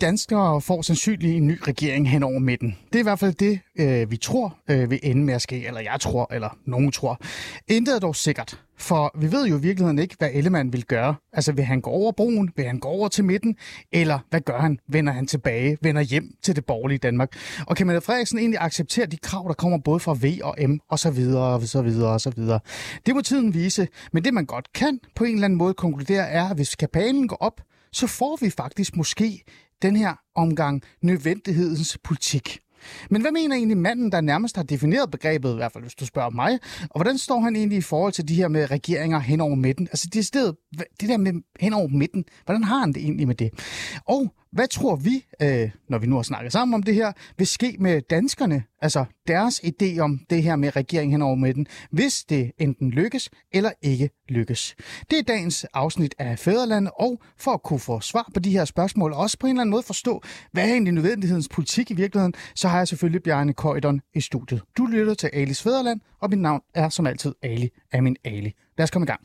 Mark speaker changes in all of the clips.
Speaker 1: Danskere får sandsynligt en ny regering hen over midten. Det er i hvert fald det, øh, vi tror øh, vil ende med at ske, eller jeg tror, eller nogen tror. Intet er dog sikkert, for vi ved jo i virkeligheden ikke, hvad Ellemann vil gøre. Altså vil han gå over broen, vil han gå over til midten, eller hvad gør han? Vender han tilbage, vender hjem til det borgerlige Danmark? Og kan Mette Frederiksen egentlig acceptere de krav, der kommer både fra V og M, og så videre, og så videre, og så videre? Det må tiden vise, men det man godt kan på en eller anden måde konkludere er, at hvis kapalen går op, så får vi faktisk måske den her omgang nødvendighedens politik. Men hvad mener egentlig manden, der nærmest har defineret begrebet, i hvert fald hvis du spørger mig, og hvordan står han egentlig i forhold til de her med regeringer hen over midten? Altså det, sted, det der med hen over midten, hvordan har han det egentlig med det? Og hvad tror vi, øh, når vi nu har snakket sammen om det her, vil ske med danskerne, altså deres idé om det her med regeringen henover midten, hvis det enten lykkes eller ikke lykkes? Det er dagens afsnit af Fæderlandet, og for at kunne få svar på de her spørgsmål, og også på en eller anden måde forstå, hvad er egentlig nødvendighedens politik i virkeligheden, så har jeg selvfølgelig Bjarne Køjdon i studiet. Du lytter til Alis Fæderland, og mit navn er som altid Ali Amin Ali. Lad os komme i gang.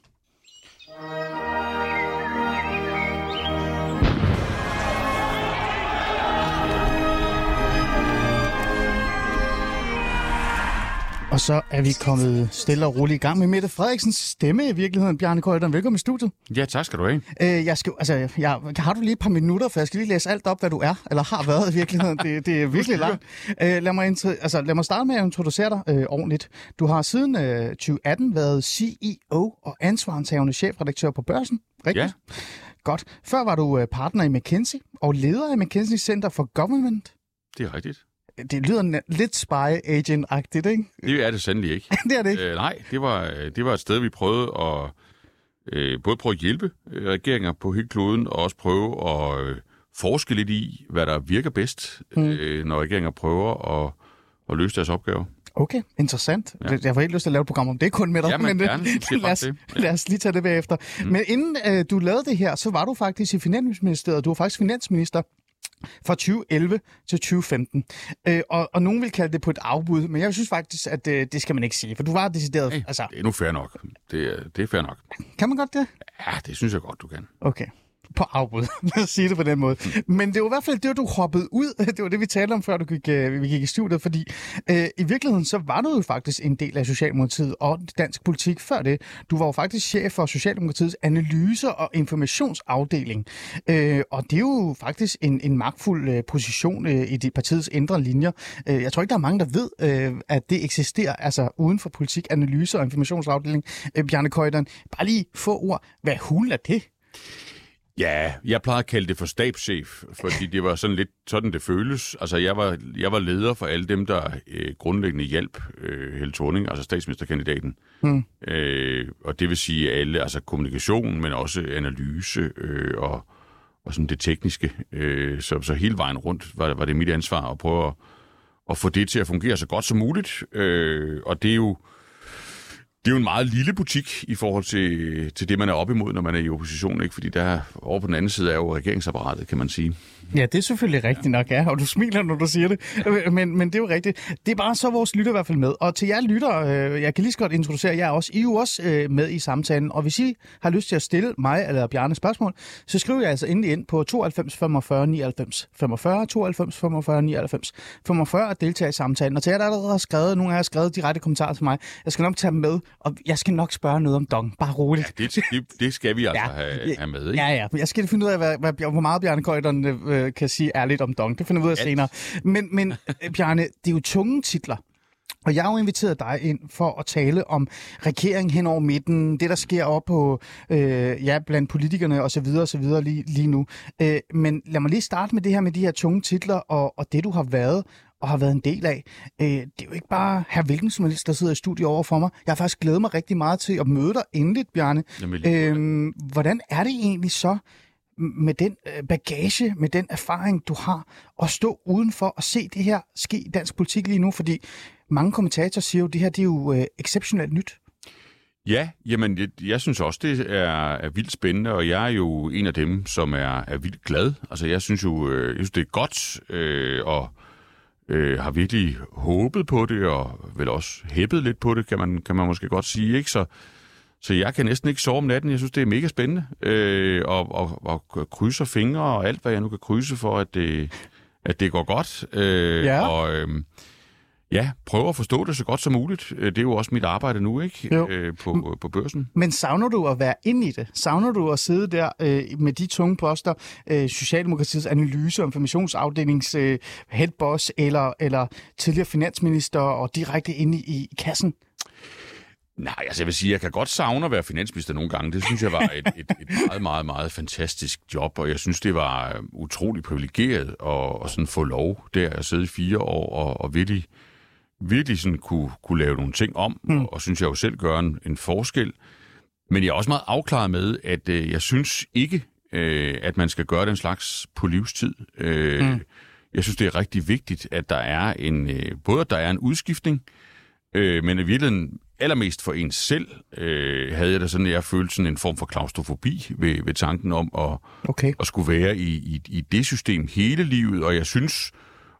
Speaker 1: Og så er vi kommet stille og roligt i gang med Mette Frederiksens stemme i virkeligheden. Bjarne Køjderen, velkommen i studiet.
Speaker 2: Ja, tak skal du have.
Speaker 1: Øh, jeg skal, altså, jeg, har du lige et par minutter, for jeg skal lige læse alt op, hvad du er, eller har været i virkeligheden. Det, det er virkelig langt. Øh, lad, mig altså, lad mig starte med at introducere dig øh, ordentligt. Du har siden øh, 2018 været CEO og ansvarenshavende chefredaktør på Børsen. Rigtigt?
Speaker 2: Ja.
Speaker 1: Godt. Før var du øh, partner i McKinsey og leder af McKinsey Center for Government.
Speaker 2: Det er rigtigt.
Speaker 1: Det lyder lidt spy agent-agtigt, ikke?
Speaker 2: Det er det sandelig ikke.
Speaker 1: det er det ikke.
Speaker 2: Øh, nej, det var, det var et sted, vi prøvede at øh, både prøve at hjælpe øh, regeringer på hele kloden, og også prøve at øh, forske lidt i, hvad der virker bedst, mm. øh, når regeringer prøver at, at løse deres opgaver.
Speaker 1: Okay, interessant. Ja. Jeg får helt lyst til at lave et program om det kun med dig,
Speaker 2: ja,
Speaker 1: men
Speaker 2: øh, gerne.
Speaker 1: Lad, os. Ja. lad os lige tage det bagefter. Mm. Men inden øh, du lavede det her, så var du faktisk i Finansministeriet. Du var faktisk finansminister fra 2011 til 2015. Øh, og, og nogen vil kalde det på et afbud, men jeg synes faktisk, at øh, det skal man ikke sige, for du var decideret...
Speaker 2: Hey,
Speaker 1: altså...
Speaker 2: Det er nu fair nok. Det er, det er fair nok.
Speaker 1: Kan man godt det?
Speaker 2: Ja, det synes jeg godt, du kan.
Speaker 1: Okay på afbud. Lad os sige det på den måde. Mm. Men det var i hvert fald det, du hoppede ud. Det var det, vi talte om, før du gik, øh, vi gik i studiet. Fordi øh, i virkeligheden, så var du jo faktisk en del af Socialdemokratiet og dansk politik før det. Du var jo faktisk chef for Socialdemokratiets analyse- og informationsafdeling. Øh, og det er jo faktisk en, en magtfuld øh, position øh, i de partiets indre linjer. Øh, jeg tror ikke, der er mange, der ved, øh, at det eksisterer altså uden for politik, analyse- og informationsafdeling. Øh, Bjarne Køjderen, bare lige få ord. Hvad hulen er det?
Speaker 2: Ja, jeg plejede at kalde det for stabschef, fordi det var sådan lidt sådan, det føles. Altså, jeg var, jeg var leder for alle dem, der øh, grundlæggende hjælp øh, Helle Thorning, altså statsministerkandidaten. Hmm. Øh, og det vil sige alle, altså kommunikation, men også analyse øh, og, og sådan det tekniske. Øh, så, så hele vejen rundt var, var det mit ansvar at prøve at, at få det til at fungere så godt som muligt. Øh, og det er jo det er jo en meget lille butik i forhold til, til det, man er op imod, når man er i opposition, ikke? Fordi der over på den anden side er jo regeringsapparatet, kan man sige.
Speaker 1: Ja, det er selvfølgelig rigtigt nok, ja, og du smiler, når du siger det. Men, men det er jo rigtigt. Det er bare så vores lytter i hvert fald med. Og til jer lytter, øh, jeg kan lige så godt introducere jer også. I er jo også øh, med i samtalen. Og hvis I har lyst til at stille mig eller Bjarne spørgsmål, så skriv jeg altså endelig ind på 92 45 99 45, 92 45 99 45 at deltage i samtalen. Og til jer, der allerede har skrevet, nogle af jer har skrevet direkte kommentarer til mig, jeg skal nok tage dem med, og jeg skal nok spørge noget om dong. Bare roligt.
Speaker 2: Ja, det, det, det skal vi altså ja, have, have med, ikke?
Speaker 1: Ja, ja. Jeg skal finde ud af, hvad, hvad, hvor meget Bjarne Køjderen øh, kan sige ærligt om Dong. Det finder vi ud af senere. Men, men Bjarne, det er jo tunge titler. Og jeg har jo inviteret dig ind for at tale om regeringen hen over midten, det der sker op på, øh, ja, blandt politikerne osv. osv. Lige, lige nu. Øh, men lad mig lige starte med det her med de her tunge titler og, og det, du har været og har været en del af. Øh, det er jo ikke bare her hvilken som helst, der sidder i studiet over for mig. Jeg har faktisk glædet mig rigtig meget til at møde dig endeligt, Bjarne. Jamen, øh, hvordan er det egentlig så med den øh, bagage, med den erfaring, du har, at stå udenfor og se det her ske i dansk politik lige nu? Fordi mange kommentatorer siger jo, at det her det er jo øh, exceptionelt nyt.
Speaker 2: Ja, jamen jeg, jeg synes også, det er, er vildt spændende, og jeg er jo en af dem, som er, er vildt glad. Altså jeg synes jo, øh, jeg synes, det er godt øh, og øh, har virkelig håbet på det, og vel også hæppet lidt på det, kan man, kan man måske godt sige. Ikke? Så, så jeg kan næsten ikke sove om natten. Jeg synes, det er mega spændende. Øh, og, og, og krydser fingre og alt, hvad jeg nu kan krydse for, at det, at det går godt. Øh,
Speaker 1: Ja.
Speaker 2: Og øh, ja, prøve at forstå det så godt som muligt. Øh, Det er jo også mit arbejde nu, ikke?
Speaker 1: Jo.
Speaker 2: Øh, på, på børsen.
Speaker 1: Men savner du at være inde i det? Savner du at sidde der øh, med de tunge poster, øh, Socialdemokratiets analyse- og informationsafdelings øh, headboss, eller, eller tidligere finansminister og direkte inde i, i kassen?
Speaker 2: Nej, altså jeg vil sige, jeg kan godt savne at være finansminister nogle gange. Det synes jeg var et, et, et meget, meget, meget fantastisk job, og jeg synes, det var øh, utrolig privilegeret at, at sådan få lov der at sidde i fire år og, og virkelig, virkelig sådan kunne, kunne lave nogle ting om, mm. og, og synes jeg jo selv gør en, en forskel. Men jeg er også meget afklaret med, at øh, jeg synes ikke, øh, at man skal gøre den slags på livstid. Øh, mm. Jeg synes, det er rigtig vigtigt, at der er en, øh, både at der er en udskiftning, øh, men i virkeligheden allermest for en selv øh, havde jeg da sådan, jeg følte sådan en form for klaustrofobi ved, ved tanken om at,
Speaker 1: Okay.
Speaker 2: at skulle være i, i, i det system hele livet, og jeg synes,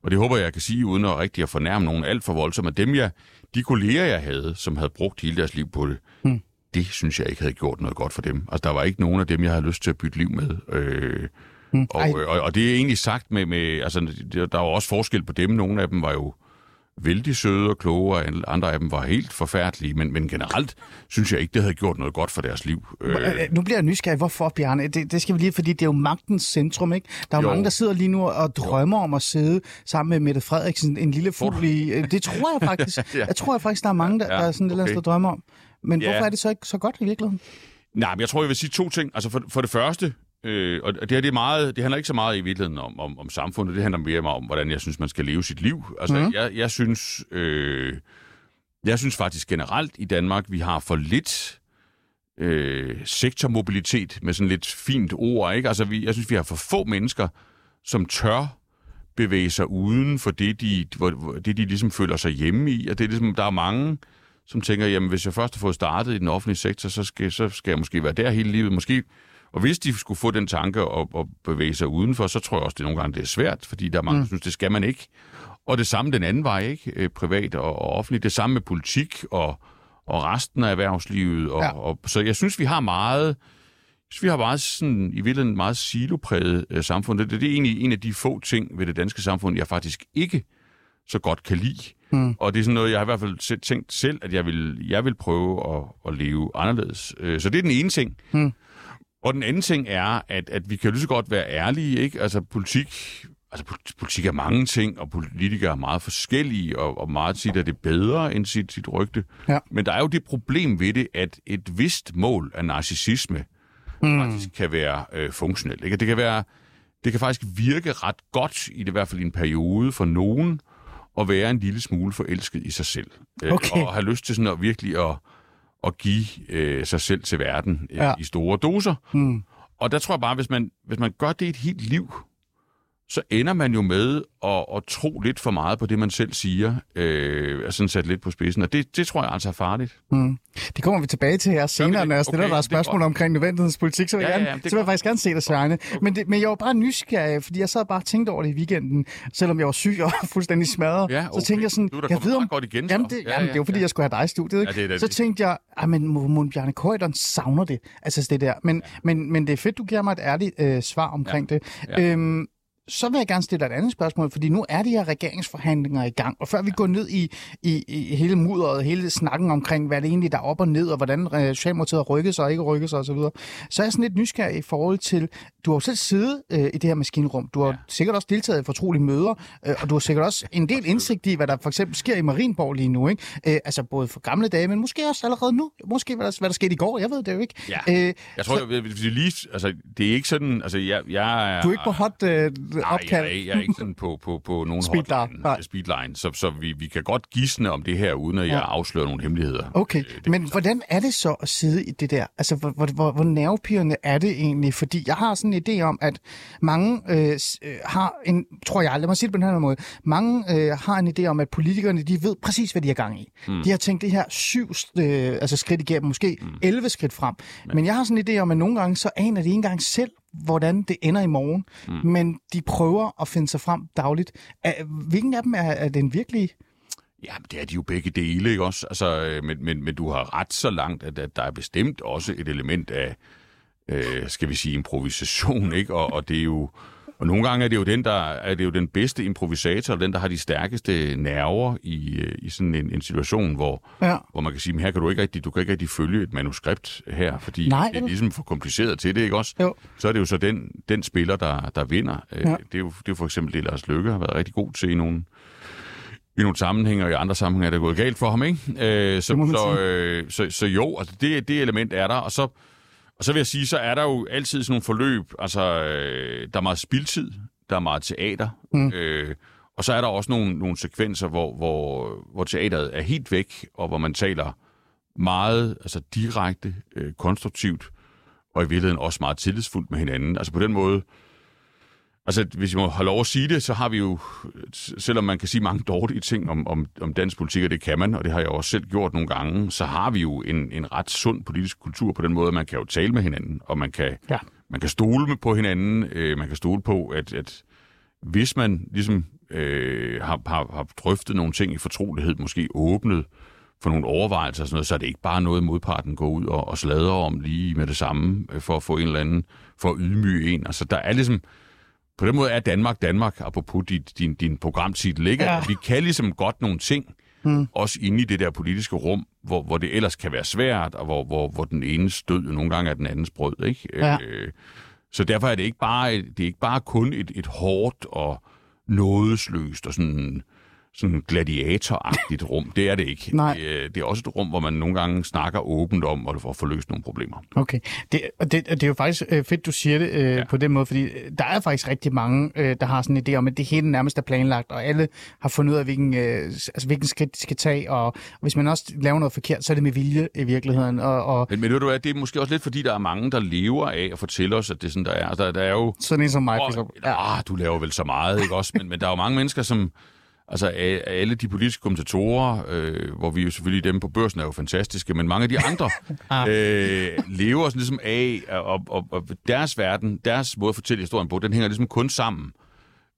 Speaker 2: og det håber jeg, kan sige, uden at rigtig at fornærme nogen alt for voldsomt, at dem jeg, de kolleger, jeg havde, som havde brugt hele deres liv på det,
Speaker 1: Hmm.
Speaker 2: det synes jeg ikke havde gjort noget godt for dem. Altså, der var ikke nogen af dem, jeg havde lyst til at bytte liv med. Øh,
Speaker 1: Hmm.
Speaker 2: og, og, og det er egentlig sagt med, med altså, der var også forskel på dem. Nogle af dem var jo vældig søde og kloge, og andre af dem var helt forfærdelige, men, men generelt synes jeg ikke, det havde gjort noget godt for deres liv.
Speaker 1: Øh. Nu bliver jeg nysgerrig. Hvorfor, Bjarne? Det, det skal vi lige, fordi det er jo magtens centrum, ikke? Der er jo
Speaker 2: Jo.
Speaker 1: mange, der sidder lige nu og drømmer om at sidde sammen med Mette Frederiksen, en lille fugl i... øh, Det tror jeg faktisk.
Speaker 2: Ja.
Speaker 1: Jeg tror jeg faktisk, der er mange, der,
Speaker 2: Ja,
Speaker 1: der er sådan lidt
Speaker 2: okay.
Speaker 1: der drømmer om. Men
Speaker 2: Ja.
Speaker 1: hvorfor er det så ikke så godt i virkeligheden?
Speaker 2: Nej, men jeg tror, jeg vil sige to ting. Altså for, for det første, øh, og det her det er meget, det handler ikke så meget i virkeligheden om, om, om samfundet, det handler mere om, hvordan jeg synes, man skal leve sit liv. Altså mm. jeg, jeg synes, øh, jeg synes faktisk generelt i Danmark, vi har for lidt øh, sektormobilitet med sådan lidt fint ord, ikke? Altså vi, jeg synes, vi har for få mennesker, som tør bevæge sig uden for det, de, hvor- det, de ligesom føler sig hjemme i. Og det er ligesom, der er mange, som tænker, jamen hvis jeg først har fået startet i den offentlige sektor, så skal, så skal jeg måske være der hele livet. Måske, og hvis de skulle få den tanke at, at bevæge sig udenfor, så tror jeg også, det nogle gange det er svært, fordi der er mange, der synes, det skal man ikke. Og det samme den anden vej, ikke? Øh, Privat og, og offentligt. Det samme med politik og, og resten af erhvervslivet. Og,
Speaker 1: Ja.
Speaker 2: og, så jeg synes, vi har meget... Synes, vi har meget sådan, i virkeligheden et meget silopræget øh, samfund. Det, det er egentlig en af de få ting ved det danske samfund, jeg faktisk ikke så godt kan lide. Mm. Og det er sådan noget, jeg har i hvert fald tænkt selv, at jeg vil, jeg vil prøve at, at leve anderledes. Øh, Så det er den ene ting.
Speaker 1: Mm.
Speaker 2: Og den anden ting er, at, at vi kan jo lige så godt være ærlige, ikke? Altså politik, altså pol- politik er mange ting, og politikere er meget forskellige, og, og meget tit er det bedre end sit, sit rygte.
Speaker 1: Ja.
Speaker 2: Men der er jo det problem ved det, at et vist mål af narcissisme mm. faktisk kan være øh, funktionelt. Ikke? Det kan være, det kan faktisk virke ret godt, i det i hvert fald i en periode for nogen, at være en lille smule forelsket i sig selv. Øh,
Speaker 1: Okay.
Speaker 2: Og have lyst til sådan at virkelig at, at give øh, sig selv til verden øh,
Speaker 1: Ja.
Speaker 2: i store doser.
Speaker 1: Mm.
Speaker 2: Og der tror jeg bare, hvis man, hvis man gør det et helt liv, så ender man jo med at, at tro lidt for meget på det, man selv siger, øh, og sådan sat lidt på spidsen. Og det, det tror jeg altså er farligt.
Speaker 1: Mm. Det kommer vi tilbage til her senere,
Speaker 2: det?
Speaker 1: når jeg stiller
Speaker 2: Okay,
Speaker 1: dig
Speaker 2: det
Speaker 1: spørgsmål
Speaker 2: godt.
Speaker 1: omkring nødvendighedspolitik, så vil,
Speaker 2: Ja, ja,
Speaker 1: gerne,
Speaker 2: ja, det er
Speaker 1: så vil jeg faktisk gerne se dig, Sjerne. Men, det, men jeg var bare nysgerrig, fordi jeg sad bare og tænkte over det i weekenden, selvom jeg var syg og fuldstændig smadret.
Speaker 2: Ja,
Speaker 1: Så
Speaker 2: okay.
Speaker 1: tænkte jeg sådan,
Speaker 2: Du
Speaker 1: jeg ved om...
Speaker 2: godt igen, så.
Speaker 1: jamen, det,
Speaker 2: Ja,
Speaker 1: jamen,
Speaker 2: ja,
Speaker 1: det var fordi,
Speaker 2: ja.
Speaker 1: jeg skulle have dig i studiet. Ikke?
Speaker 2: Ja, det da
Speaker 1: så
Speaker 2: det.
Speaker 1: tænkte jeg, at men Mon Bjarne Køjderen savner det. Altså det der. Men, ja. men, men det er fedt, du giver mig et ærligt øh, svar omkring
Speaker 2: Ja.
Speaker 1: det.
Speaker 2: Ja.
Speaker 1: Øhm, så vil jeg gerne stille dig et andet spørgsmål, fordi nu er de her regeringsforhandlinger i gang, og før vi går ned i, i, i hele mudderet, hele snakken omkring, hvad det egentlig der er op og ned, og hvordan øh, Socialdemokratiet har rykket sig og ikke rykket sig osv., så er jeg sådan lidt nysgerrig i forhold til, du har jo selv siddet øh, i det her maskinrum, du har ja. Sikkert også deltaget i fortrolige møder, øh, og du har sikkert også en del indsigt i, hvad der for eksempel sker i Marienborg lige nu, ikke? Øh, altså både for gamle dage, men måske også allerede nu, måske hvad der, hvad der skete i går, jeg ved det jo ikke.
Speaker 2: Ja.
Speaker 1: Øh,
Speaker 2: Jeg tror, jeg, hvis vi lige, altså, det er ikke sådan, altså, jeg, jeg er...
Speaker 1: du er ikke på hot øh,
Speaker 2: Nej,
Speaker 1: opkald.
Speaker 2: jeg, er, ikke- jeg er ikke sådan på, på, på nogen
Speaker 1: Speedline,
Speaker 2: hotline, speedline så, så vi, vi kan godt gisne om det her, uden at jeg
Speaker 1: Ja.
Speaker 2: afslører nogle hemmeligheder.
Speaker 1: Okay,
Speaker 2: Øh, det-
Speaker 1: men hvordan er det så at sidde i det der? Altså, hvor, hvor, hvor, hvor nervepirrende er det egentlig? Fordi jeg har sådan en idé om, at mange øh, øh, har en, tror jeg, lad mig sige det på den her måde, mange øh, har en idé om, at politikerne, de ved præcis, hvad de har gang i. Mm. De har tænkt det her syv øh, altså skridt igennem, måske mm. 11 skridt frem. Men jeg har sådan en idé om, at nogle gange, så aner de ikke engang selv, hvordan det ender i morgen, mm. men de prøver at finde sig frem dagligt. Er, hvilken af dem er, er den virkelige?
Speaker 2: Ja, det er de jo begge dele, ikke også? Altså, øh, men, men, men du har ret så langt, at, at der er bestemt også et element af, øh, skal vi sige, improvisation, ikke? Og, og det er jo... Og nogle gange er det jo den, der er det jo den bedste improvisator, den, der har de stærkeste nerver i, øh, i sådan en, en situation, hvor,
Speaker 1: Ja.
Speaker 2: hvor man kan sige, men her kan du ikke rigtig, du kan ikke rigtig følge et manuskript her, fordi
Speaker 1: Nej,
Speaker 2: det er ligesom for kompliceret til det, ikke også?
Speaker 1: Jo.
Speaker 2: Så er det jo så den, den spiller, der, der vinder.
Speaker 1: Ja.
Speaker 2: Ja. Det, er jo, det er jo for eksempel det, Lars Løkke har været rigtig god til i nogle, i nogle sammenhænge, og i andre sammenhænge er det gået galt for ham, ikke? Øh, så, så, øh, så, så jo, altså det, det element er der, og så, og så vil jeg sige, så er der jo altid sådan nogle forløb, altså øh, der er meget spildtid, der er meget teater, mm. øh, og så er der også nogle, nogle sekvenser, hvor, hvor, hvor teateret er helt væk, og hvor man taler meget altså direkte, øh, konstruktivt, og i virkeligheden også meget tillidsfuldt med hinanden. Altså på den måde, altså hvis jeg må have lov at sige det, så har vi jo, selvom man kan sige mange dårlige ting om, om, om dansk politik, og det kan man, og det har jeg også selv gjort nogle gange, så har vi jo en, en ret sund politisk kultur på den måde, at man kan jo tale med hinanden, og man kan,
Speaker 1: Ja.
Speaker 2: man kan stole på hinanden, øh, man kan stole på, at, at hvis man ligesom øh, har, har, har drøftet nogle ting i fortrolighed, måske åbnet for nogle overvejelser og sådan noget, så er det ikke bare noget, modparten går ud og, og sladrer om lige med det samme, øh, for at få en eller anden, for at ydmyge en. Altså der er ligesom, på den måde er Danmark Danmark, apropos dit, din, din programtitel, ikke?
Speaker 1: Ja.
Speaker 2: Vi kan ligesom godt nogle ting, mm. også inde i det der politiske rum, hvor, hvor det ellers kan være svært, og hvor, hvor, hvor den enes død jo nogle gange er den andens brød, ikke?
Speaker 1: Ja.
Speaker 2: Øh, så derfor er det ikke bare, det er ikke bare kun et, et hårdt og nådesløst og sådan, sådan gladiatoragtigt rum. Det er det ikke.
Speaker 1: Nej.
Speaker 2: Det, er- det er også et rum, hvor man nogle gange snakker åbent om, og får løst nogle problemer.
Speaker 1: Okay. Det, og det, det er jo faktisk øh, fedt, du siger det øh, ja. På den måde, fordi øh, der er faktisk rigtig mange, øh, der har sådan en idé om, at det hele nærmest er planlagt, og alle har fundet ud af, hvilken, øh, altså, hvilken skridt de skal tage, og hvis man også laver noget forkert, så er det med vilje i virkeligheden. Og, og
Speaker 2: Men, men ved du hvad, det er måske også lidt fordi, der er mange, der lever af at fortælle os, at det er sådan, der er. Altså, Der, der er jo...
Speaker 1: sådan en som mig, for eksempel.
Speaker 2: ja. ah, du laver vel så meget, ikke også? Men, men der er jo mange mennesker, som... Altså alle de politiske kommentatorer, øh, hvor vi jo selvfølgelig dem på børsen er jo fantastiske, men mange af de andre øh, lever sådan ligesom af, og, og, og deres verden, deres måde at fortælle historien på, den hænger ligesom kun sammen,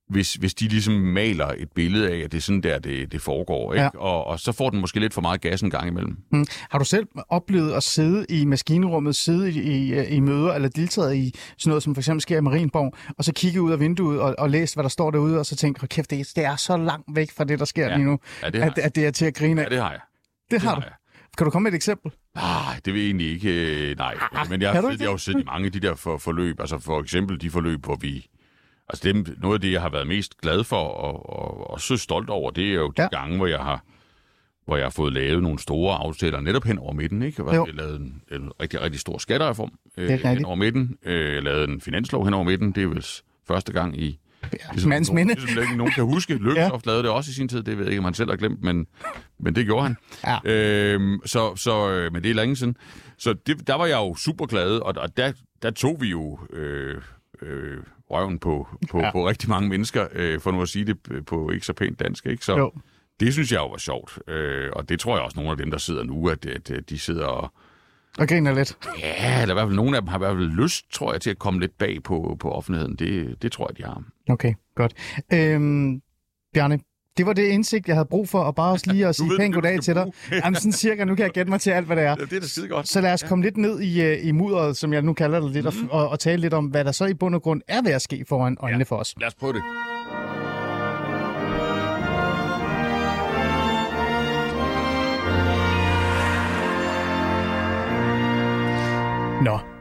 Speaker 2: hvis, hvis de ligesom maler et billede af, at det er sådan der, det, det foregår. Ikke?
Speaker 1: Ja.
Speaker 2: Og, og så får den måske lidt for meget gas en gang imellem.
Speaker 1: Mm. Har du selv oplevet at sidde i maskinrummet, sidde i, i, i møder, eller deltaget i sådan noget, som for eksempel sker i Marienborg, og så kigge ud af vinduet og, og læse, hvad der står derude, og så tænke, "Hold kæft, det, er- det er så langt væk fra det, der sker
Speaker 2: Ja.
Speaker 1: lige nu,
Speaker 2: Ja, det
Speaker 1: at, at det er til at grine af.
Speaker 2: Ja, det har jeg.
Speaker 1: det har
Speaker 2: har
Speaker 1: du.
Speaker 2: jeg.
Speaker 1: Kan du komme med et eksempel?
Speaker 2: Nej, det vil jeg egentlig ikke. øh, Nej, men jeg jeg har jo siddet i mange af de der for, forløb. Altså for eksempel de forløb, hvor vi... Altså dem, noget af det, jeg har været mest glad for og, og, og så stolt over, det er jo de
Speaker 1: Ja.
Speaker 2: gange, hvor jeg har hvor jeg har fået lavet nogle store aftaler netop hen over midten. Ikke? Jeg har lavet en, en rigtig, rigtig stor skattereform øh,
Speaker 1: Det
Speaker 2: hen over midten. Øh, jeg lavede en finanslov hen over midten. Det er vel første gang i...
Speaker 1: Ja, mands
Speaker 2: nogen,
Speaker 1: minde.
Speaker 2: Ligesom ikke nogen kan huske. Løkkesoft ja. lavede det også i sin tid. Det ved jeg ikke, om han selv har glemt, men, men det gjorde han.
Speaker 1: Ja.
Speaker 2: Øhm, så, så, øh, men det er længe siden. Så det, der var jeg jo super glad, og, og der, der tog vi jo øh, øh, røven på, på,
Speaker 1: Ja.
Speaker 2: på rigtig mange mennesker, øh, for nu at sige det på ikke så pænt dansk. Ikke? Så
Speaker 1: Jo.
Speaker 2: det synes jeg jo var sjovt, øh, og det tror jeg også nogle af dem, der sidder nu, at, at, at de sidder og...
Speaker 1: Og griner lidt.
Speaker 2: Ja, eller i hvert fald nogle af dem har i hvert fald lyst, tror jeg, til at komme lidt bag på, på offentligheden. Det, det tror jeg, de har.
Speaker 1: Okay, godt. Øhm, Bjarne, det var det indsigt, jeg havde brug for, og bare også lige at sige
Speaker 2: ved,
Speaker 1: pænt goddag til dig. Jamen sådan cirka, nu kan jeg gætte mig til alt, hvad det er.
Speaker 2: det er da skide godt.
Speaker 1: Så lad os komme lidt ned i, øh, i mudderet, som jeg nu kalder det lidt, og, og, og tale lidt om, hvad der så i bund og grund er ved at ske foran øjnene ja. for os.
Speaker 2: Lad os prøve det.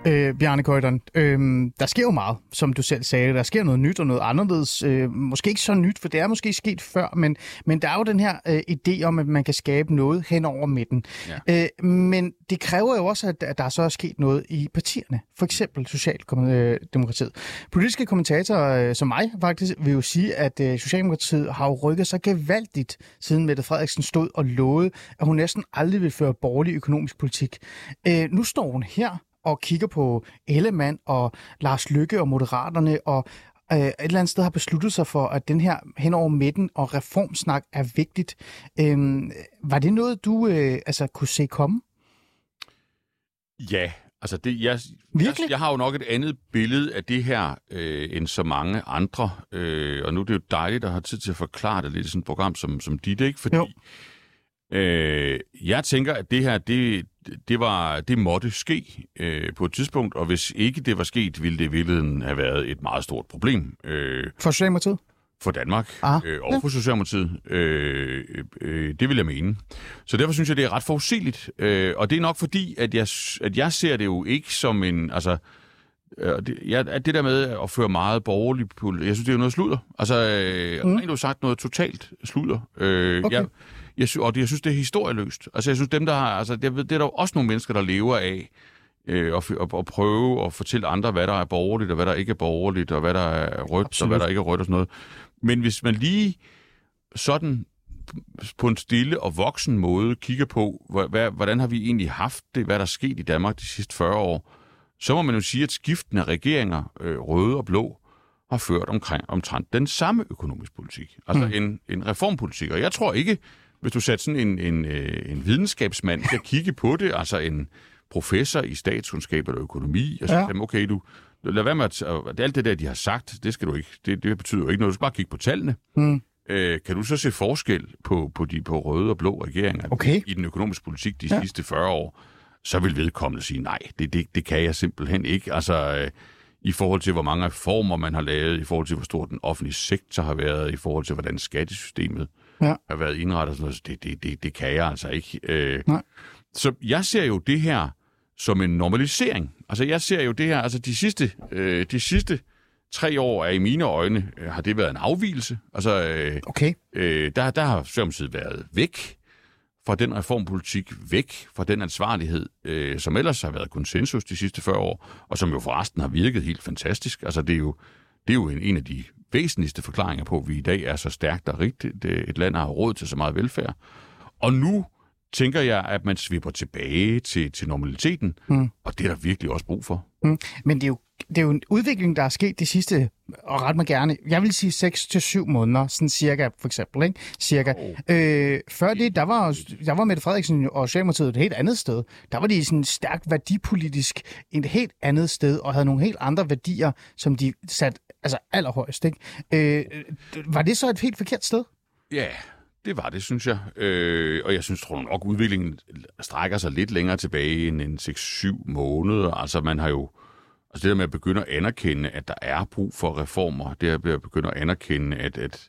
Speaker 1: Øh, Bjarne Køjderen, øh, der sker jo meget, som du selv sagde. Der sker noget nyt og noget anderledes. Øh, måske ikke så nyt, for det er måske sket før, men, men der er jo den her øh, idé om, at man kan skabe noget hen over midten. Ja. Øh, men det kræver jo også, at, at der så er sket noget i partierne. For eksempel Socialdemokratiet. Politiske kommentatorer øh, som mig faktisk vil jo sige, at øh, Socialdemokratiet har jo rykket sig gevaldigt, siden Mette Frederiksen stod og lovede, at hun næsten aldrig vil føre borgerlig økonomisk politik. Øh, nu står hun her og kigger på Ellemann og Lars Lykke og Moderaterne, og øh, et eller andet sted har besluttet sig for, at den her hen over midten og reformsnak er vigtigt. Øh, var det noget, du øh, altså kunne se komme?
Speaker 2: Ja, Altså, det, jeg, jeg,
Speaker 1: Virkelig?
Speaker 2: jeg har jo nok et andet billede af det her, øh, end så mange andre. Øh, og nu er det jo dejligt at have tid til at forklare det lidt i sådan et program som, som dit, ikke? Fordi
Speaker 1: Jo.
Speaker 2: Øh, jeg tænker, at det her, det, det, var, det måtte ske øh, på et tidspunkt, og hvis ikke det var sket, ville det i virkeligheden have været et meget stort problem. Øh,
Speaker 1: For Socialdemokratiet?
Speaker 2: for Danmark
Speaker 1: Ah,
Speaker 2: øh, og
Speaker 1: ja.
Speaker 2: for Socialdemokratiet. Øh, øh, det vil jeg mene. Så derfor synes jeg, det er ret forudsigeligt. Øh, og det er nok fordi, at jeg, at jeg ser det jo ikke som en... Altså, øh, det, at det der med at føre meget borgerlig politik, jeg synes, det er noget sludder. Altså, øh, mm. rent sagt noget totalt sludder. Øh,
Speaker 1: Okay.
Speaker 2: jeg, jeg, sy- og det, jeg synes, det er historieløst. Altså, jeg synes, dem, der har... Altså, det, det er der jo også nogle mennesker, der lever af øh, og, og, og prøve at fortælle andre, hvad der er borgerligt, og hvad der ikke er borgerligt, og hvad der er rødt,
Speaker 1: Absolut.
Speaker 2: og hvad der ikke er rødt og sådan noget. Men hvis man lige sådan på en stille og voksen måde kigger på, hvad, hvordan har vi egentlig haft det, hvad der er sket i Danmark de sidste 40 år, så må man jo sige, at skiftende regeringer, øh, røde og blå, har ført omkring, omtrent den samme økonomisk politik. Altså mm. en, en reformpolitik. Og jeg tror ikke, hvis du satte sådan en, en, øh, en videnskabsmand til at kigge på det, altså en professor i statskundskab eller økonomi, og så
Speaker 1: Ja.
Speaker 2: ja. okay, du, lad være med at, og alt det der, de har sagt, det skal du ikke, det, det betyder jo ikke noget. Du skal bare kigge på tallene.
Speaker 1: Mm.
Speaker 2: Øh, kan du så se forskel på, på de på røde og blå regeringer
Speaker 1: Okay.
Speaker 2: i den økonomiske politik de
Speaker 1: ja.
Speaker 2: sidste 40 år? Så vil vedkommende sige, nej, det, det, det kan jeg simpelthen ikke. Altså, øh, i forhold til, hvor mange reformer man har lavet, i forhold til, hvor stor den offentlige sektor har været, i forhold til, hvordan skattesystemet
Speaker 1: Ja.
Speaker 2: har været indrettet, sådan noget, så det, det, det, det kan jeg altså ikke. Øh,
Speaker 1: Nej.
Speaker 2: så jeg ser jo det her som en normalisering. Altså, jeg ser jo det her, altså de sidste, øh, de sidste tre år er i mine øjne, øh, har det været en afvielse. Altså, øh,
Speaker 1: Okay.
Speaker 2: øh, der, der har Socialdemokratiet været væk fra den reformpolitik, væk fra den ansvarlighed, øh, som ellers har været konsensus de sidste 40 år, og som jo forresten har virket helt fantastisk. Altså, det er jo, det er jo en, en af de væsentligste forklaringer på, at vi i dag er så stærkt og rigtigt. Et land har råd til så meget velfærd. Og nu tænker jeg, at man svipper tilbage til, til normaliteten,
Speaker 1: Mm.
Speaker 2: og det er der virkelig også brug for.
Speaker 1: Mm. Men det er, jo, det er jo en udvikling, der er sket de sidste, og ret mig gerne, jeg vil sige 6 til syv måneder, sådan cirka, for eksempel, ikke? Cirka. Øh, før det, der var, der var Mette Frederiksen og Socialdemokratiet et helt andet sted. Der var de sådan stærkt værdipolitisk et helt andet sted, og havde nogle helt andre værdier, som de satte altså allerhøjst, ikke? Øh, var det så et helt forkert sted?
Speaker 2: Ja, det var det, synes jeg. Øh, og jeg synes, tror nok, udviklingen strækker sig lidt længere tilbage end en 6-7 måneder. Altså, man har jo... Altså det der med at begynde at anerkende, at der er brug for reformer, det er med at begynde at anerkende, at, at,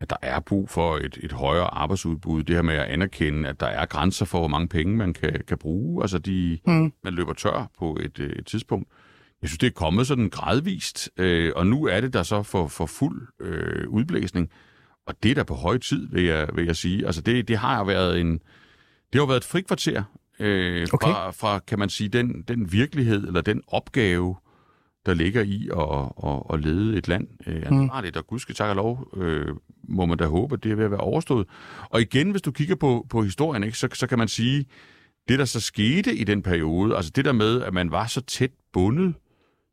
Speaker 2: at der er brug for et, et højere arbejdsudbud, det her med at anerkende, at der er grænser for, hvor mange penge man kan, kan bruge, altså de,
Speaker 1: Mm.
Speaker 2: man løber tør på et, øh, et tidspunkt. Jeg synes, det er kommet sådan gradvist, øh, og nu er det der så for, for fuld øh, udblæsning. Og det er da på høje tid, vil jeg, vil jeg sige. Altså det, det har været en, det har været et frikvarter øh,
Speaker 1: Okay.
Speaker 2: fra, fra, kan man sige, den, den virkelighed eller den opgave, der ligger i at, at, at lede et land øh, ansvarligt. Og gud skal tak og lov, øh, må man da håbe, at det er ved at være overstået. Og igen, hvis du kigger på, på historien, ikke, så, så kan man sige, det der så skete i den periode, altså det der med, at man var så tæt bundet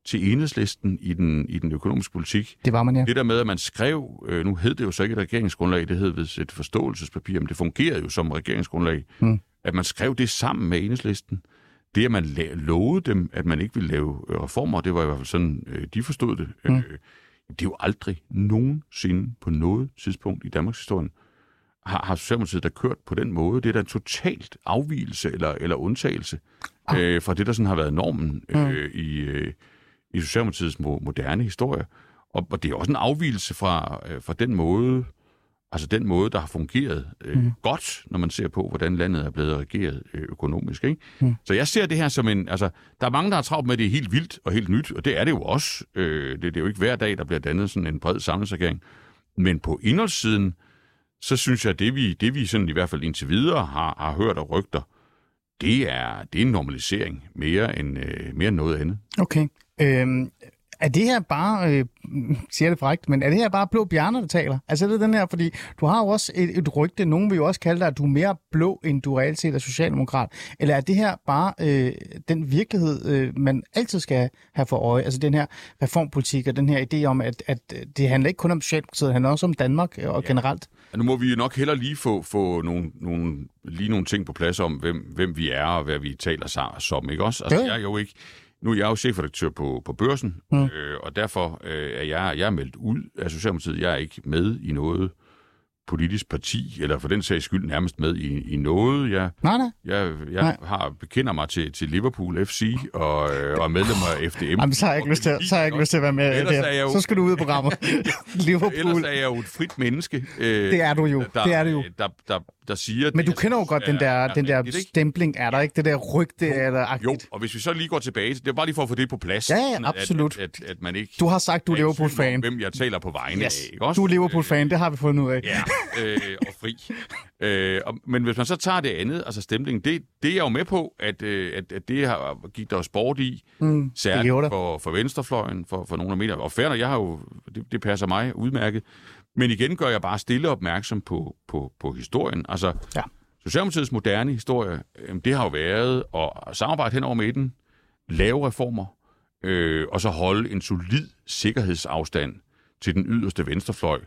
Speaker 2: til enhedslisten i den, i den økonomiske politik,
Speaker 1: Det var man, ja.
Speaker 2: det der med, at man skrev, øh, nu hed det jo så ikke et regeringsgrundlag, det hed vist et forståelsespapir, men det fungerede jo som regeringsgrundlag,
Speaker 1: Mm.
Speaker 2: at man skrev det sammen med enhedslisten. Det, at man lovede dem, at man ikke ville lave øh, reformer, det var i hvert fald sådan, øh, de forstod det.
Speaker 1: Mm.
Speaker 2: Øh, det er jo aldrig nogensinde på noget tidspunkt i Danmarks historie, har, har Socialdemokratiet der kørt på den måde. Det er da en totalt afvielse eller, eller undtagelse
Speaker 1: Ah.
Speaker 2: øh, fra det, der sådan har været normen øh, i, øh, i Socialdemokratiets mo- moderne historie. Og, og det er også en afvielse fra, øh, fra den måde, altså den måde, der har fungeret øh, mm. godt, når man ser på, hvordan landet er blevet regeret øh, økonomisk. Ikke? Mm. Så jeg ser det her som en... Altså, der er mange, der har travlt med, at det er helt vildt og helt nyt, og det er det jo også. Øh, det, det er jo ikke hver dag, der bliver dannet sådan en bred samlingsregering. Men på indholdssiden, så synes jeg, at det vi, det vi sådan i hvert fald indtil videre har, har hørt og rygter, det er, det er en normalisering mere end, øh, mere end noget andet.
Speaker 1: Okay. Øhm, er det her bare, øh, siger det frækt, men er det her bare blå bjerner, der taler? Altså er det den her, fordi du har jo også et, et rygte, nogen vil jo også kalde dig, at du er mere blå, end du reelt set er socialdemokrat. Eller er det her bare øh, den virkelighed, øh, man altid skal have for øje? Altså den her reformpolitik og den her idé om, at, at det handler ikke kun om Socialdemokratiet, det handler også om Danmark og ja. generelt.
Speaker 2: Nu må vi jo nok heller lige få, få nogle, nogle, lige nogle ting på plads om, hvem, hvem vi er og hvad vi taler som, ikke også? Altså,
Speaker 1: Ja.
Speaker 2: jeg er jo ikke... Nu er jeg jo chefredaktør på, på børsen, mm. øh, og derfor øh, er jeg, jeg er meldt ud af Socialdemokratiet. Jeg er ikke med i noget politisk parti, eller for den sags skyld nærmest med i, i noget. Jeg,
Speaker 1: Nej, nej.
Speaker 2: jeg, jeg
Speaker 1: Nej.
Speaker 2: har bekender mig til, til Liverpool FC og, øh, og er medlem af FDM.
Speaker 1: Jamen, så har jeg ikke lyst til, så har jeg ikke lyst til at være med.
Speaker 2: Ellers
Speaker 1: der.
Speaker 2: er jeg jo-
Speaker 1: Så skal du ud af programmet. Liverpool.
Speaker 2: Ellers er jeg jo et frit menneske. Øh,
Speaker 1: Det er du jo.
Speaker 2: Der,
Speaker 1: Det er det jo.
Speaker 2: Der, der, der siger...
Speaker 1: Men du
Speaker 2: det,
Speaker 1: kender jo godt
Speaker 2: synes
Speaker 1: den der,
Speaker 2: er- er
Speaker 1: den der
Speaker 2: ikke?
Speaker 1: stempling, er der ikke? Det der rygte, er der
Speaker 2: Jo,
Speaker 1: agtigt.
Speaker 2: og hvis vi så lige går tilbage, til- det er bare lige for at få det på plads.
Speaker 1: Ja, ja,
Speaker 2: sådan at-
Speaker 1: absolut.
Speaker 2: At, at, at man ikke...
Speaker 1: Du har sagt, du er
Speaker 2: er i
Speaker 1: Liverpool-fan.
Speaker 2: Hvem jeg taler på vegne
Speaker 1: Yes.
Speaker 2: af, ikke også?
Speaker 1: Du er Liverpool-fan, det har vi fundet ud af.
Speaker 2: Ja, øh, og fri. Øh, og, men hvis man så tager det andet, altså stemningen, det, det er jeg jo med på, at, øh, at, at det har, gik der jo sport i,
Speaker 1: Mm,
Speaker 2: særligt for, for venstrefløjen, for, for nogle af medierne. Og nok, jeg har jo, det, det passer mig udmærket. Men igen gør jeg bare stille opmærksom på, på, på historien. Altså,
Speaker 1: Ja.
Speaker 2: Socialdemokratiets moderne historie, øh, det har jo været at samarbejde hen over midten, lave reformer, øh, og så holde en solid sikkerhedsafstand til den yderste venstrefløj,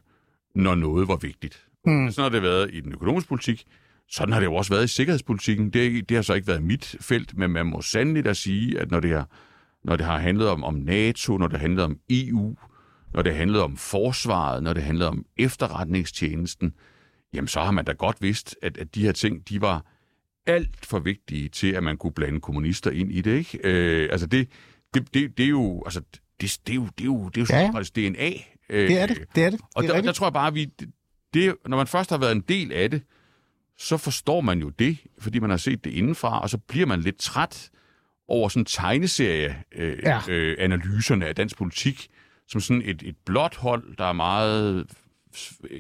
Speaker 2: når noget var vigtigt.
Speaker 1: Mm.
Speaker 2: Sådan har det været i den økonomiske politik. Sådan har det jo også været i sikkerhedspolitikken. Det, det har så ikke været mit felt, men man må sandelig da sige, at når det har, når det har handlet om, om NATO, når det handlede om EU, når det handlede om forsvaret, når det handlede om efterretningstjenesten, jamen så har man da godt vidst, at, at de her ting, de var alt for vigtige til, at man kunne blande kommunister ind i det, ikke? Øh, altså det, det, det, det er jo, altså det, det er jo, det er jo, det er jo
Speaker 1: Ja,
Speaker 2: DNA. Øh,
Speaker 1: Det er det, det er det.
Speaker 2: og
Speaker 1: det er
Speaker 2: der, der tror jeg bare, at vi, det- det, når man først har været en del af det, så forstår man jo det, fordi man har set det indenfra, og så bliver man lidt træt over sådan tegneserie-analyserne øh,
Speaker 1: Ja.
Speaker 2: øh, analyserne af dansk politik, som sådan et, et blåt hold, der er meget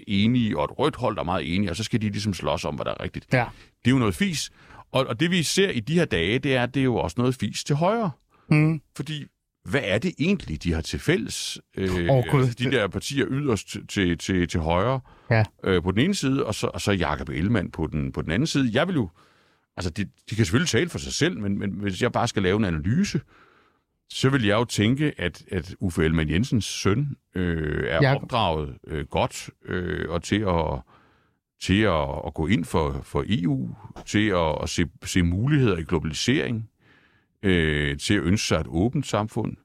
Speaker 2: enige, og et rødt hold, der er meget enige, og så skal de ligesom slås om, hvad der er rigtigt.
Speaker 1: Ja.
Speaker 2: Det er jo noget fis. Og, og det vi ser i de her dage, det er, at det er jo også noget fis til højre.
Speaker 1: Mm.
Speaker 2: Fordi, hvad er det egentlig, de har til fælles? Øh, altså, de der partier yderst til, til, til højre
Speaker 1: Ja.
Speaker 2: øh, på den ene side, og så, og så Jakob Ellemann på den, på den anden side. Jeg vil jo... Altså, de, de kan selvfølgelig tale for sig selv, men, men hvis jeg bare skal lave en analyse, så vil jeg jo tænke, at, at Uffe Ellemann Jensens søn øh, er
Speaker 1: Jakob.
Speaker 2: opdraget øh, godt øh, og til at til at, at gå ind for, for EU, til at, at se, se muligheder i globalisering, øh, til at ønske sig et åbent samfund,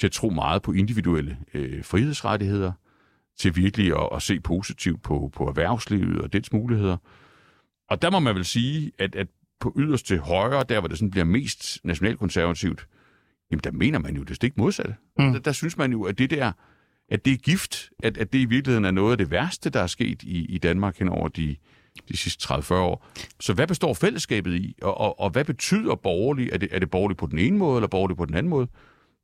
Speaker 2: til at tro meget på individuelle øh, frihedsrettigheder, til virkelig at, at se positivt på, på erhvervslivet og dets muligheder. Og der må man vel sige, at, at på yderste højre, der hvor det sådan bliver mest nationalkonservativt, jamen der mener man jo det stik modsatte.
Speaker 1: Mm.
Speaker 2: Der, der synes man jo, at det der, at det er gift, at, at det i virkeligheden er noget af det værste, der er sket i, i Danmark hen over de, de sidste 30-40 år. Så hvad består fællesskabet i, og, og, og hvad betyder borgerlig? Er det, er det borgerlig på den ene måde, eller borgerlig på den anden måde?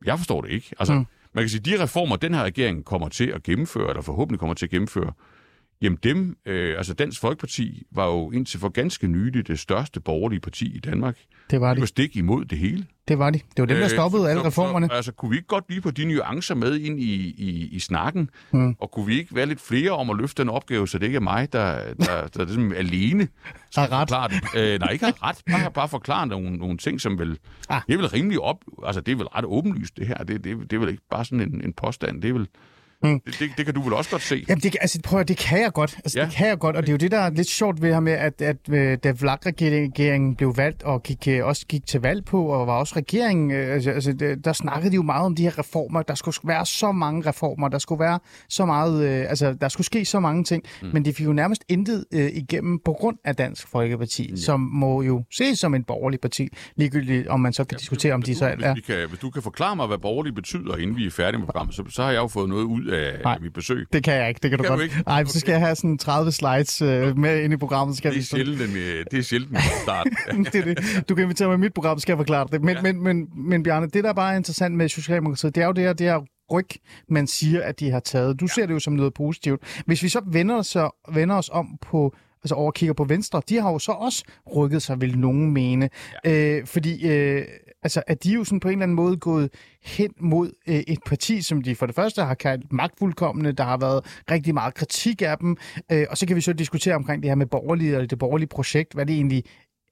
Speaker 2: Jeg forstår det ikke. Altså,
Speaker 1: Mm.
Speaker 2: man kan sige, de reformer, den her regering kommer til at gennemføre, eller forhåbentlig kommer til at gennemføre, jamen dem, øh, altså Dansk Folkeparti, var jo indtil for ganske nylig det største borgerlige parti i Danmark.
Speaker 1: Det var
Speaker 2: De
Speaker 1: de.
Speaker 2: var stik imod det hele.
Speaker 1: Det var de. Det var dem, der
Speaker 2: Øh,
Speaker 1: stoppede alle
Speaker 2: så-
Speaker 1: reformerne.
Speaker 2: Så, altså, kunne vi ikke godt lige få de nuancer med ind i, i, i snakken?
Speaker 1: Mm.
Speaker 2: Og kunne vi ikke være lidt flere om at løfte den opgave, så det ikke er mig, der, der, der ligesom alene
Speaker 1: Har ret.
Speaker 2: forklare det? Øh, nej, ikke har ret. Bare, bare forklare nogle, nogle ting, som vel...
Speaker 1: Ah.
Speaker 2: Ah. Det er vel rimelig op... Altså, det er vel ret åbenlyst, det her. Det, det, det er vel ikke bare sådan en, en påstand. Det er vel...
Speaker 1: Mm.
Speaker 2: Det, det, det kan du vel også godt se.
Speaker 1: Jamen, det, altså, prøv at, det kan jeg godt. Altså, ja. Det kan jeg godt, og det er jo det, der er lidt sjovt ved her med, at, at øh, da VLAG-regeringen blev valgt og gik, øh, også gik til valg på, og var også regeringen, øh, altså, altså, det- der snakkede de jo meget om de her reformer. Der skulle være så mange reformer, der skulle være så meget, øh, altså, der skulle ske så mange ting, mm. men de fik jo nærmest intet øh, igennem på grund af Dansk Folkeparti, ja. som må jo ses som en borgerlig parti, ligegyldigt om man så kan ja, diskutere, om de
Speaker 2: Hvis
Speaker 1: så
Speaker 2: du,
Speaker 1: er...
Speaker 2: hvis, vi kan, hvis du kan forklare mig, hvad borgerlig betyder, inden vi er færdige med programmet, så, så har jeg jo fået noget ud af
Speaker 1: Nej.
Speaker 2: mit besøg.
Speaker 1: Det kan jeg ikke, det kan du
Speaker 2: Kan du
Speaker 1: godt.
Speaker 2: ikke?
Speaker 1: Nej, så skal jeg have sådan 30 slides øh, med ind i programmet. så Skal
Speaker 2: Det er
Speaker 1: vi sådan-
Speaker 2: sjældent, en, øh, det er sjældent en start.
Speaker 1: det er det. Du kan invitere mig i mit program, så skal jeg forklare det. Men, ja. Men, men, men Bjarne, det der bare er interessant med Socialdemokratiet, det er jo det her, det her ryg, man siger, at de har taget. Du ja. ser det jo som noget positivt. Hvis vi så vender os, vender os om på altså over kigger på Venstre, de har jo så også rykket sig, vil nogen mene. Ja. Øh, fordi øh, altså, at de jo sådan på en eller anden måde gået hen mod øh, et parti, som de for det første har kaldt magtfuldkommende. Der har været rigtig meget kritik af dem. Øh, og så kan vi så diskutere omkring det her med borgerlige, eller det borgerlige projekt, hvad det egentlig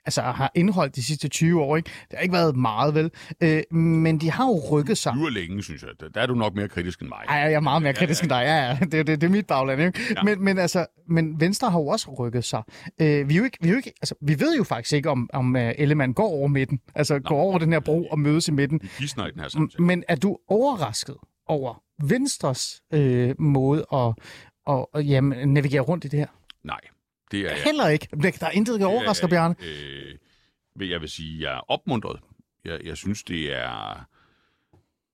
Speaker 1: altså, har indholdt de sidste 20 år. Ikke? Det har ikke været meget, vel? Øh, men de har jo rykket sig.
Speaker 2: Du er længe, synes jeg. Der er du nok mere kritisk end mig.
Speaker 1: Ej, jeg er meget mere kritisk end dig. Ja, ja. Det, det, det er mit bagland. Ikke? Ja. Men, men, altså, men Venstre har jo også rykket sig. Øh, vi, er jo ikke, vi, er jo ikke, altså, vi ved jo faktisk ikke, om, om uh, Ellemann går over midten. Altså, Nej. går over den her bro og mødes i midten.
Speaker 2: Vi i den her samtale.
Speaker 1: Men er du overrasket over Venstres øh, måde at, at, at jamen, navigere rundt i det her?
Speaker 2: Nej, det er jeg.
Speaker 1: Heller ikke. Der er intet, der overrasker, Bjarne.
Speaker 2: Øh, jeg vil sige, jeg er opmuntret. Jeg, jeg synes, det er,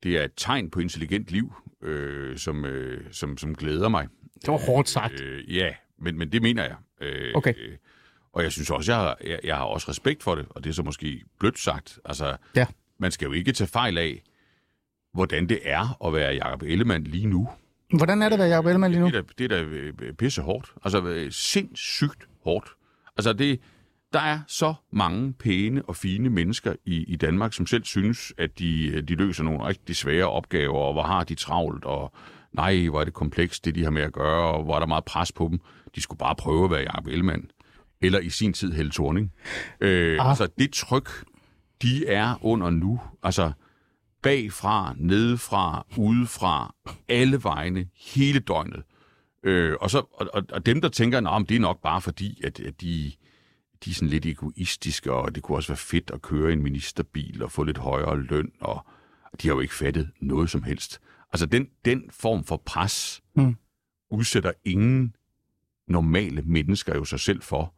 Speaker 2: det er et tegn på intelligent liv, øh, som, øh, som, som glæder mig.
Speaker 1: Det var hårdt sagt.
Speaker 2: Øh, ja, men, men det mener jeg. Øh,
Speaker 1: okay.
Speaker 2: Øh, og jeg synes også, jeg har, jeg, jeg har også respekt for det, og det er så måske blødt sagt. Altså,
Speaker 1: ja.
Speaker 2: man skal jo ikke tage fejl af, hvordan det er at være Jacob Ellemann lige nu.
Speaker 1: Hvordan er det at være Jacob Ellemann lige nu?
Speaker 2: Det er da, det er da øh, pisse hårdt. Altså øh, sindssygt hårdt. Altså det, der er så mange pæne og fine mennesker i, i Danmark, som selv synes, at de, øh, de løser nogle rigtig svære opgaver, og hvor har de travlt, og nej, hvor er det komplekst, det de har med at gøre, og hvor er der meget pres på dem. De skulle bare prøve at være Jacob Ellemann. Eller i sin tid Helle Thorning. Øh, altså det tryk, de er under nu, altså bagfra, nedefra, udefra, alle vegne, hele døgnet. Øh, og, så, og, og dem, der tænker, at det er nok bare fordi, at, at de, de er sådan lidt egoistiske, og det kunne også være fedt at køre en ministerbil og få lidt højere løn, og de har jo ikke fattet noget som helst. Altså den, den form for pres mm. udsætter ingen normale mennesker jo sig selv for,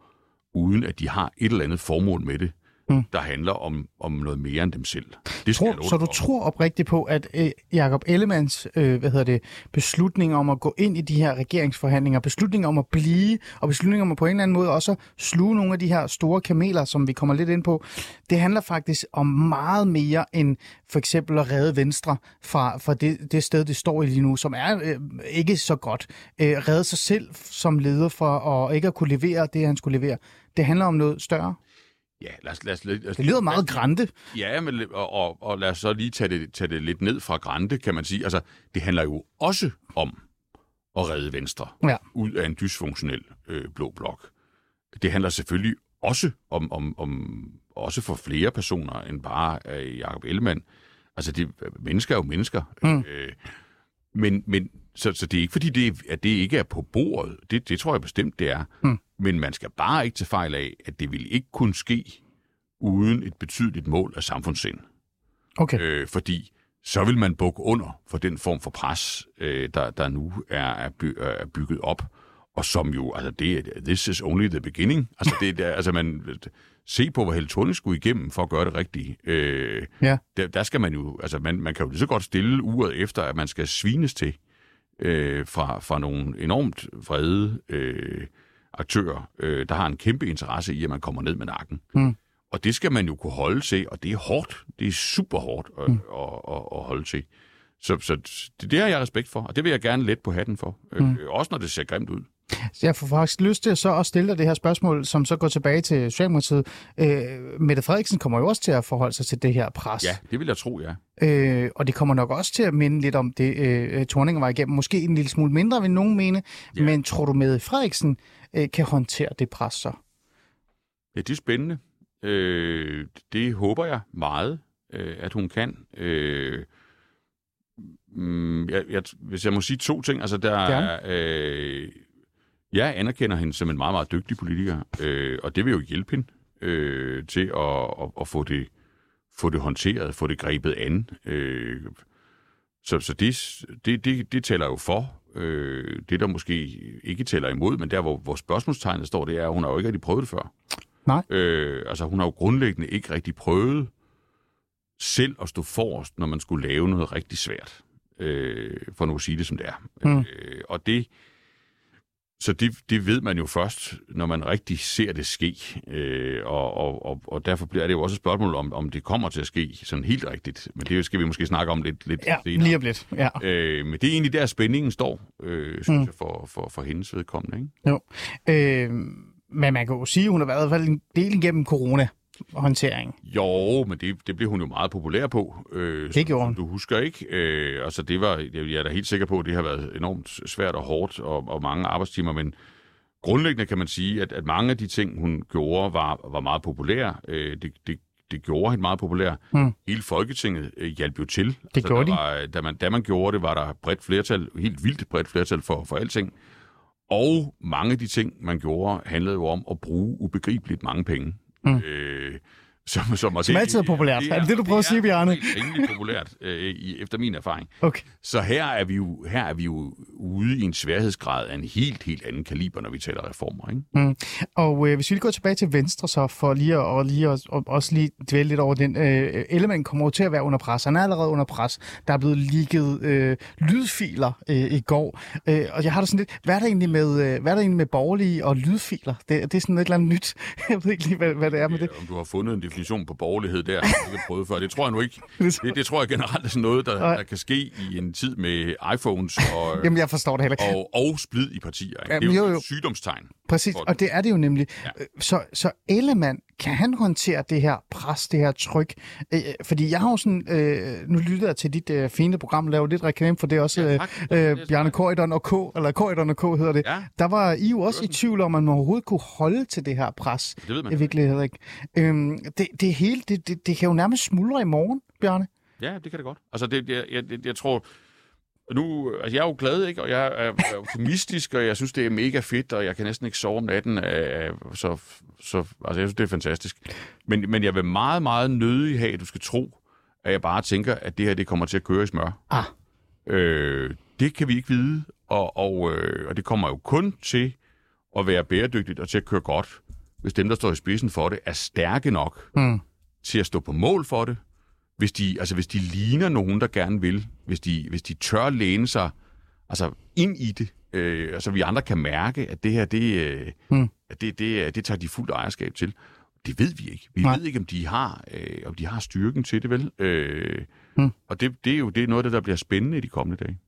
Speaker 2: uden at de har et eller andet formål med det mm. der handler om, om noget mere end dem selv.
Speaker 1: Det tror, så du tror oprigtigt på, at øh, Jakob Ellemanns øh, hvad hedder det, beslutning om at gå ind i de her regeringsforhandlinger, beslutning om at blive, og beslutning om at på en eller anden måde også sluge nogle af de her store kameler, som vi kommer lidt ind på, det handler faktisk om meget mere end for eksempel at redde Venstre fra, fra det, det sted, det står i lige nu, som er øh, ikke så godt. Øh, redde sig selv som leder for at ikke at kunne levere det, han skulle levere. Det handler om noget større.
Speaker 2: Ja, lad os... Lad os, lad os
Speaker 1: det lyder meget grænte.
Speaker 2: Ja, men, og, og, og lad os så lige tage det, tage det lidt ned fra grænte, kan man sige. Altså, det handler jo også om at redde Venstre
Speaker 1: ja.
Speaker 2: ud af en dysfunktionel øh, blå blok. Det handler selvfølgelig også om, om, om også for flere personer end bare øh, Jacob Ellemann. Altså, det, mennesker er jo mennesker. Mm. Øh, men, men så, så det er ikke fordi, det, at det ikke er på bordet. Det, det tror jeg bestemt, det er. Mm. Men man skal bare ikke til fejl af, at det vil ikke kunne ske uden et betydeligt mål af samfundssind.
Speaker 1: Okay.
Speaker 2: Øh, fordi så vil man bukke under for den form for pres, øh, der, der nu er, er, by, er bygget op, og som jo, altså det, this is only the beginning. Altså, det, der, altså man, se på, hvad Helle Thorning skulle igennem for at gøre det rigtigt. Øh,
Speaker 1: ja.
Speaker 2: der, der skal man jo, altså man, man kan jo lige så godt stille uret efter, at man skal svines til øh, fra, fra nogle enormt vrede øh, aktører, øh, der har en kæmpe interesse i, at man kommer ned med nakken. Mm. Og det skal man jo kunne holde til, og det er hårdt. Det er super hårdt at, mm. at, at, at holde til. Så, så det, det har jeg respekt for, og det vil jeg gerne let på hatten for. Øh, mm. Øh, også når det ser grimt ud.
Speaker 1: Jeg får faktisk lyst til så at stille dig det her spørgsmål, som så går tilbage til Socialdemokratiet. Øh, Mette Frederiksen kommer jo også til at forholde sig til det her pres.
Speaker 2: Ja, det vil jeg tro, ja.
Speaker 1: Øh, og det kommer nok også til at minde lidt om det, øh, Torninger var igennem. Måske en lille smule mindre, vil nogen mene. Ja. Men tror du, Mette Frederiksen øh, kan håndtere det pres så?
Speaker 2: Ja, det er spændende. Øh, det håber jeg meget, øh, at hun kan. Øh, mm, jeg, jeg, hvis jeg må sige to ting, altså der er, øh, jeg anerkender hende som en meget, meget dygtig politiker, øh, og det vil jo hjælpe hende øh, til at, at, at få, det, få det håndteret, få det grebet an. Øh, så så det, det, det, det taler jo for. Øh, det, der måske ikke tæller imod, men der, hvor, hvor spørgsmålstegnet står, det er, at hun har jo ikke rigtig prøvet det før.
Speaker 1: Nej.
Speaker 2: Øh, altså, hun har jo grundlæggende ikke rigtig prøvet selv at stå forrest, når man skulle lave noget rigtig svært. Øh, for nu at sige det, som det er. Mm. Øh, og det så det, det ved man jo først, når man rigtig ser det ske. Øh, og, og, og, og derfor bliver det jo også et spørgsmål, om, om det kommer til at ske sådan helt rigtigt. Men det skal vi måske snakke om lidt, lidt
Speaker 1: ja,
Speaker 2: senere.
Speaker 1: lige om lidt. Ja.
Speaker 2: Øh, men det er egentlig der, spændingen står, øh, synes mm. jeg, for, for, for hendes vedkommende. Ikke?
Speaker 1: Jo. Øh, Men man kan jo sige, at hun har været i hvert fald en del igennem corona håndtering.
Speaker 2: Jo, men det, det blev hun jo meget populær på. Øh,
Speaker 1: Det
Speaker 2: som-
Speaker 1: gjorde hun.
Speaker 2: Du husker ikke? Øh, altså det var, jeg er da helt sikker på, at det har været enormt svært og hårdt og, og mange arbejdstimer, men grundlæggende kan man sige, at, at mange af de ting, hun gjorde, var, var meget populære. Øh, det, det, det gjorde hende meget populær.
Speaker 1: Mm.
Speaker 2: Hele Folketinget øh, hjalp jo til.
Speaker 1: Det gjorde
Speaker 2: der
Speaker 1: de.
Speaker 2: Var, da, man, da man gjorde det, var der bredt flertal, helt vildt bredt flertal for, for alting. Og mange af de ting, man gjorde, handlede jo om at bruge ubegribeligt mange penge.
Speaker 1: Mm.
Speaker 2: Øh, som, som, og
Speaker 1: Som altid er populært. Er det det, du prøver at sige, Bjarne?
Speaker 2: Det er rimelig populært, øh, efter min erfaring.
Speaker 1: Okay.
Speaker 2: Så her er, vi jo, her er vi jo ude i en sværhedsgrad af en helt, helt anden kaliber, når vi taler reformer. Ikke?
Speaker 1: Mm. Og øh, hvis vi lige går tilbage til Venstre, så for lige at, og lige at, og også lige dvæle lidt over den. Øh, element kommer jo til at være under pres. Han er allerede under pres. Der er blevet ligget øh, lydfiler øh, i går. Øh, og jeg har da sådan lidt, hvad er der egentlig med, øh, hvad er der egentlig med borgerlige og lydfiler? Det, det er sådan et eller andet nyt. Jeg ved ikke lige, hvad, hvad det er med det.
Speaker 2: Om du har fundet en definition på borgerlighed der, som ikke har prøvet før, det tror jeg nu ikke. Det, det tror jeg generelt er sådan noget, der, der kan ske i en tid med iPhones og,
Speaker 1: Jamen, jeg forstår det heller ikke.
Speaker 2: og, og splid i partier. Ikke?
Speaker 1: Jamen,
Speaker 2: det er jo,
Speaker 1: jo, jo.
Speaker 2: et sygdomstegn.
Speaker 1: Præcis, og det er det jo nemlig.
Speaker 2: Ja.
Speaker 1: Ja. Så, så Ellemann, kan han håndtere det her pres, det her tryk? Øh, fordi jeg har jo sådan, øh, nu lytter jeg til dit øh, fine program, laver lidt reklame for det også,
Speaker 2: Ja, tak.
Speaker 1: øh, Bjarne Korydon og K, eller Korydon og K hedder det.
Speaker 2: Ja.
Speaker 1: Der var I jo også i tvivl om, at man overhovedet kunne holde til det her pres.
Speaker 2: Det ved man.
Speaker 1: I virkeligheden ikke. Øhm, det, det hele, det, det, det kan jo nærmest smuldre i morgen, Bjarne.
Speaker 2: Ja, det kan det godt. Altså, det, jeg, jeg, jeg, tror... Nu, altså jeg er jo glad, ikke? Og jeg er, er optimistisk, og jeg synes, det er mega fedt, og jeg kan næsten ikke sove om natten. Øh, så, så, altså, jeg synes, det er fantastisk. Men, men jeg vil meget, meget nødig have, at du skal tro, at jeg bare tænker, at det her, det kommer til at køre i smør.
Speaker 1: Ah.
Speaker 2: Øh, det kan vi ikke vide, og, og, øh, og det kommer jo kun til at være bæredygtigt og til at køre godt, hvis dem, der står i spidsen for det, er stærke nok
Speaker 1: Mm.
Speaker 2: til at stå på mål for det, hvis de, altså hvis de ligner nogen, der gerne vil, hvis de, hvis de tør læne sig altså ind i det, øh, altså vi andre kan mærke, at det her, det, øh,
Speaker 1: Mm.
Speaker 2: at det, det, det tager de fuldt ejerskab til. Det ved vi ikke. Vi.
Speaker 1: Nej.
Speaker 2: ved ikke, om de har, øh, om de har styrken til det, vel? Øh,
Speaker 1: Mm.
Speaker 2: Og det, det er jo det er noget af det, der bliver spændende i de kommende dage.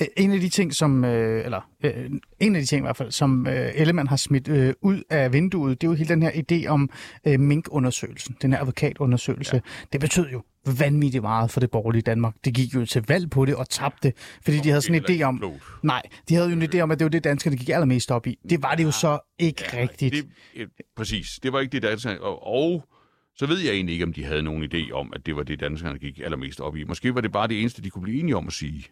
Speaker 1: Øh, En af de ting, som, øh, eller øh, en af de ting i hvert fald, som øh, Ellemann har smidt øh, ud af vinduet, det er jo hele den her idé om øh, minkundersøgelsen, den her advokatundersøgelse. Ja. Det betød jo vanvittigt meget for det borgerlige Danmark. Det gik jo til valg på det og tabte, fordi de havde sådan en idé om,
Speaker 2: klogt.
Speaker 1: nej, de havde jo en idé om, at det var det, danskerne gik allermest op i. Det var det jo så ikke
Speaker 2: Ja,
Speaker 1: rigtigt.
Speaker 2: Det, øh, præcis. Det var ikke det, der... Og, og så ved jeg egentlig ikke, om de havde nogen idé om, at det var det, danskerne gik allermest op i. Måske var det bare det eneste, de kunne blive enige om at sige.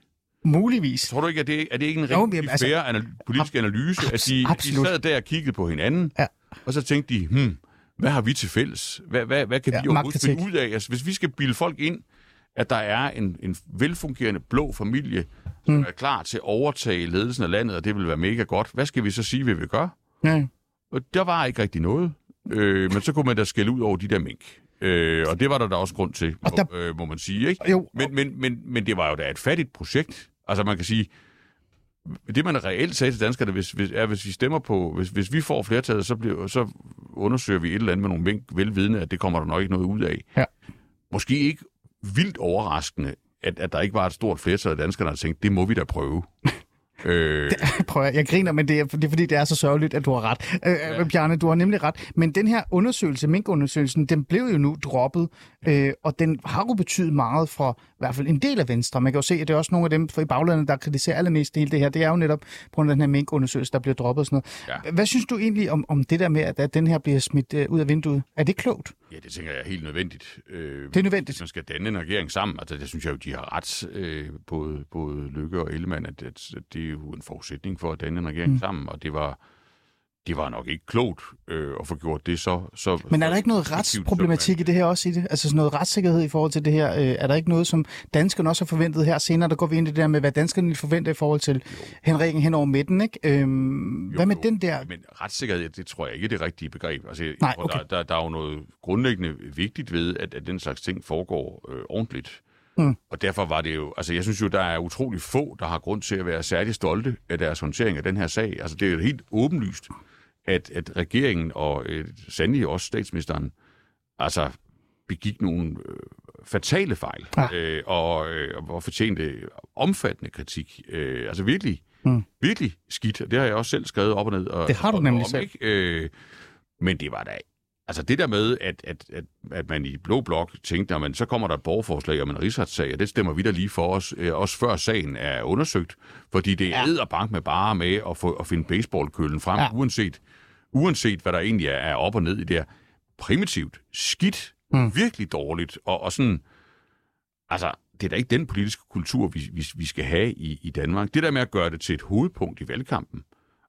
Speaker 1: Muligvis.
Speaker 2: Tror du ikke, at det, er det ikke en
Speaker 1: Jo,
Speaker 2: rigtig
Speaker 1: jamen, altså-
Speaker 2: fair anal- politisk analyse, at de, de
Speaker 1: absolut.
Speaker 2: sad der og kiggede på hinanden,
Speaker 1: Ja.
Speaker 2: og så tænkte de, hmm, hvad har vi til fælles? Hvad, hvad, hvad kan
Speaker 1: Ja,
Speaker 2: vi overhovedet finde ud af? Altså, hvis vi skal bilde folk ind, at der er en, en velfungerende blå familie, som
Speaker 1: Mm.
Speaker 2: er klar til at overtage ledelsen af landet, og det vil være mega godt, hvad skal vi så sige, vi vil gøre?
Speaker 1: Ja.
Speaker 2: Og der var ikke rigtig noget. Øh, men så kunne man da skælde ud over de der mink. Øh, og det var der da også grund til,
Speaker 1: Og der-
Speaker 2: må, øh, må man sige. Ikke?
Speaker 1: Jo,
Speaker 2: Men, men, men, men det var jo da et fattigt projekt. Altså man kan sige, det man reelt sagde til danskerne, hvis, hvis, er, hvis vi stemmer på, hvis, hvis vi får flertallet, så, bliver, så undersøger vi et eller andet med nogle mink, velvidende, at det kommer der nok ikke noget ud af.
Speaker 1: Ja.
Speaker 2: Måske ikke vildt overraskende, at, at der ikke var et stort flertal af danskerne, der tænkte, det må vi da prøve. Øh,
Speaker 1: Prøv at, jeg griner, men det er, det er fordi, det er så sørgeligt, at du har ret. Øh, ja. Bjarne, du har nemlig ret. Men den her undersøgelse, minkundersøgelsen, den blev jo nu droppet, øh, og den har jo betydet meget for i hvert fald en del af Venstre. Man kan jo se, at det er også nogle af dem for i baglandet, der kritiserer allermest hele det her. Det er jo netop på grund af den her minkundersøgelse, der bliver droppet og sådan noget.
Speaker 2: Ja.
Speaker 1: Hvad synes du egentlig om, om det der med, at, at den her bliver smidt øh, ud af vinduet? Er det klogt?
Speaker 2: ja, det tænker jeg er helt nødvendigt. Øh,
Speaker 1: Det er nødvendigt.
Speaker 2: hvis man skal danne en regering sammen, altså det synes jeg jo, de har ret, øh, både, både Lykke og Ellemann, at, at, at det er jo en forudsætning for at danne en regering mm. sammen, og det var, det var nok ikke klogt øh, at få gjort det så... så
Speaker 1: Men er der ikke noget retsproblematik i det her også i det? Altså sådan noget retssikkerhed i forhold til det her? Øh, er der ikke noget, som danskerne også har forventet her senere? Der går vi ind i det der med, hvad danskerne forventer i forhold til Henrikken hen over midten, ikke? Øhm,
Speaker 2: man-
Speaker 1: hvad med
Speaker 2: Jo,
Speaker 1: den der?
Speaker 2: Men retssikkerhed, det tror jeg ikke er det rigtige begreb. Altså,
Speaker 1: Nej, okay.
Speaker 2: der, der, der er jo noget grundlæggende vigtigt ved, at, at den slags ting foregår øh, ordentligt.
Speaker 1: Mm.
Speaker 2: Og derfor var det jo, altså jeg synes jo, der er utrolig få, der har grund til at være særlig stolte af deres håndtering af den her sag. Altså det er jo helt åbenlyst, at, at regeringen og øh, sandelig også statsministeren, altså begik nogle øh, fatale fejl,
Speaker 1: Ja.
Speaker 2: øh, og, øh, og fortjente omfattende kritik. Øh, altså virkelig
Speaker 1: Mm.
Speaker 2: Virkelig skidt, og det har jeg også selv skrevet op og ned. Og,
Speaker 1: Det har du
Speaker 2: og,
Speaker 1: nemlig
Speaker 2: om,
Speaker 1: selv.
Speaker 2: Ikke? Øh, men det var da... Altså det der med, at, at, at, at man i Blå Blok tænkte, at man, så kommer der et borgerforslag om en rigsretssag, og det stemmer vi da lige for os, øh, også før sagen er undersøgt, fordi det er ja. bank med bare med at, få, at finde baseballkølen frem,
Speaker 1: ja.
Speaker 2: uanset, uanset hvad der egentlig er, er op og ned i det her. Primitivt, skidt, mm. virkelig dårligt, og, og sådan, altså, det er da ikke den politiske kultur, vi, vi, vi skal have i, i Danmark. Det der med at gøre det til et hovedpunkt i valgkampen,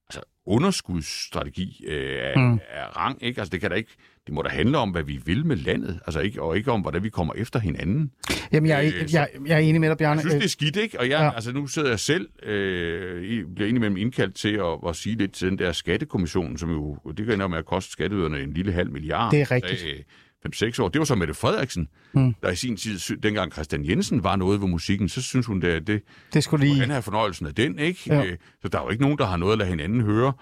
Speaker 2: altså underskudsstrategi øh, er, mm. er rang, ikke? Altså det kan da ikke, det må da handle om, hvad vi vil med landet, altså ikke, og ikke om, hvordan vi kommer efter hinanden.
Speaker 1: Jamen, jeg, er-
Speaker 2: Øh,
Speaker 1: jeg, jeg er enig med dig, Bjarne.
Speaker 2: Jeg synes, det er skidt, ikke? Og jeg,
Speaker 1: Ja.
Speaker 2: altså, nu sidder jeg selv, øh, bliver indimellem indkaldt til at, at sige lidt til den der skattekommission, som jo, det kan ende med at koste skatteyderne en lille halv milliard.
Speaker 1: Det er rigtigt.
Speaker 2: Øh, 5-6 år. Det var så Mette Frederiksen,
Speaker 1: Mm.
Speaker 2: der i sin tid, dengang Christian Jensen var noget ved musikken, så synes hun, at det,
Speaker 1: Det skulle lige...
Speaker 2: han har fornøjelsen af den, ikke?
Speaker 1: Ja.
Speaker 2: Øh, Så der er jo ikke nogen, der har noget at lade hinanden høre.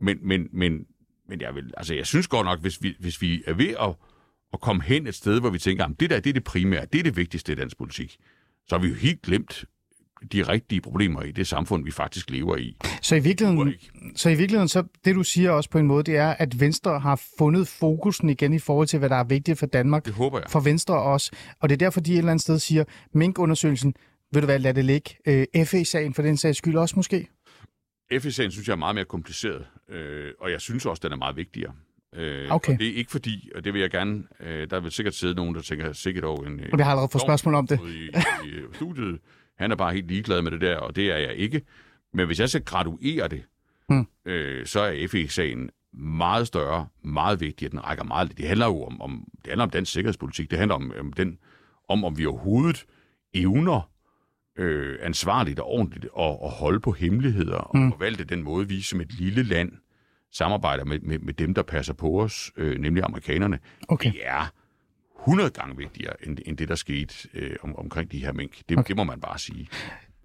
Speaker 2: Men, men, men, men jeg, vil, altså, jeg synes godt nok, hvis vi, hvis vi er ved at, at komme hen et sted, hvor vi tænker, at det der det er det primære, det er det vigtigste i dansk politik, så har vi jo helt glemt de rigtige problemer i det samfund, vi faktisk lever i.
Speaker 1: Så i virkeligheden, så i virkeligheden, så det du siger også på en måde, det er, at Venstre har fundet fokusen igen i forhold til, hvad der er vigtigt for Danmark.
Speaker 2: Det håber jeg.
Speaker 1: For Venstre også. Og det er derfor, de et eller andet sted siger, minkundersøgelsen, vil du hvad, lad det ligge. Øh, FE-sagen for den sags skyld også måske.
Speaker 2: FE-sagen synes jeg er meget mere kompliceret, øh, og jeg synes også, den er meget vigtigere. Øh,
Speaker 1: Okay.
Speaker 2: det er ikke fordi, og det vil jeg gerne, øh, der vil sikkert sidde nogen, der tænker sikkert over en...
Speaker 1: Og vi har allerede fået spørgsmål om det.
Speaker 2: I, i studiet. Han er bare helt ligeglad med det der, og det er jeg ikke. Men hvis jeg skal graduere det,
Speaker 1: Hmm.
Speaker 2: øh, så er FE-sagen meget større, meget vigtigere. Den rækker meget. Det handler jo om, om, det handler om dansk sikkerhedspolitik. Det handler om, om, den, om, om vi overhovedet evner øh, ansvarligt og ordentligt at, at holde på hemmeligheder og
Speaker 1: Mm.
Speaker 2: forvalte den måde, vi som et lille land samarbejder med, med, med dem, der passer på os, øh, nemlig amerikanerne.
Speaker 1: Okay.
Speaker 2: Det er 100 gange vigtigere end, end det, der skete øh, om, omkring de her mink. Det,
Speaker 1: Okay.
Speaker 2: det må man bare sige.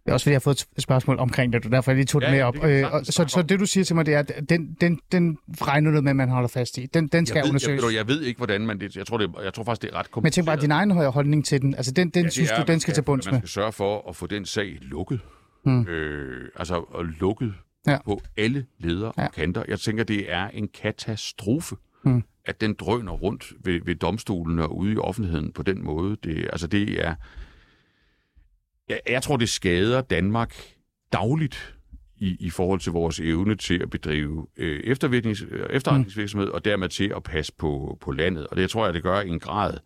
Speaker 1: Det er også fordi, jeg har fået et spørgsmål omkring det, derfor jeg lige tog det
Speaker 2: Ja,
Speaker 1: med
Speaker 2: ja,
Speaker 1: op.
Speaker 2: det
Speaker 1: Øh, og, så, så det du siger til mig, det er, at den, den, den regner du med, man holder fast i. Den, den skal
Speaker 2: Jeg ved, jeg,
Speaker 1: undersøges.
Speaker 2: du, jeg ved ikke, hvordan man det... Jeg tror, det, jeg tror faktisk, det er ret
Speaker 1: Men
Speaker 2: kompliceret.
Speaker 1: tænk bare, din egen høje holdning til den. Altså, den, den
Speaker 2: det
Speaker 1: synes
Speaker 2: er,
Speaker 1: du, den
Speaker 2: man
Speaker 1: skal til bunds
Speaker 2: Man
Speaker 1: med.
Speaker 2: skal sørge for at få den sag lukket.
Speaker 1: Hmm.
Speaker 2: Øh, altså og lukket
Speaker 1: Ja.
Speaker 2: ja. på alle ledere
Speaker 1: Ja.
Speaker 2: ja. og kanter. Jeg tænker, det er en katastrofe,
Speaker 1: Hmm.
Speaker 2: At den drøner rundt ved, ved domstolen og ude i offentligheden på den måde. Det, altså, det er... Jeg, jeg tror, det skader Danmark dagligt i, i forhold til vores evne til at bedrive øh, efterretningsvirksomhed, og dermed til at passe på, på landet. Og det tror jeg, det gør i en grad,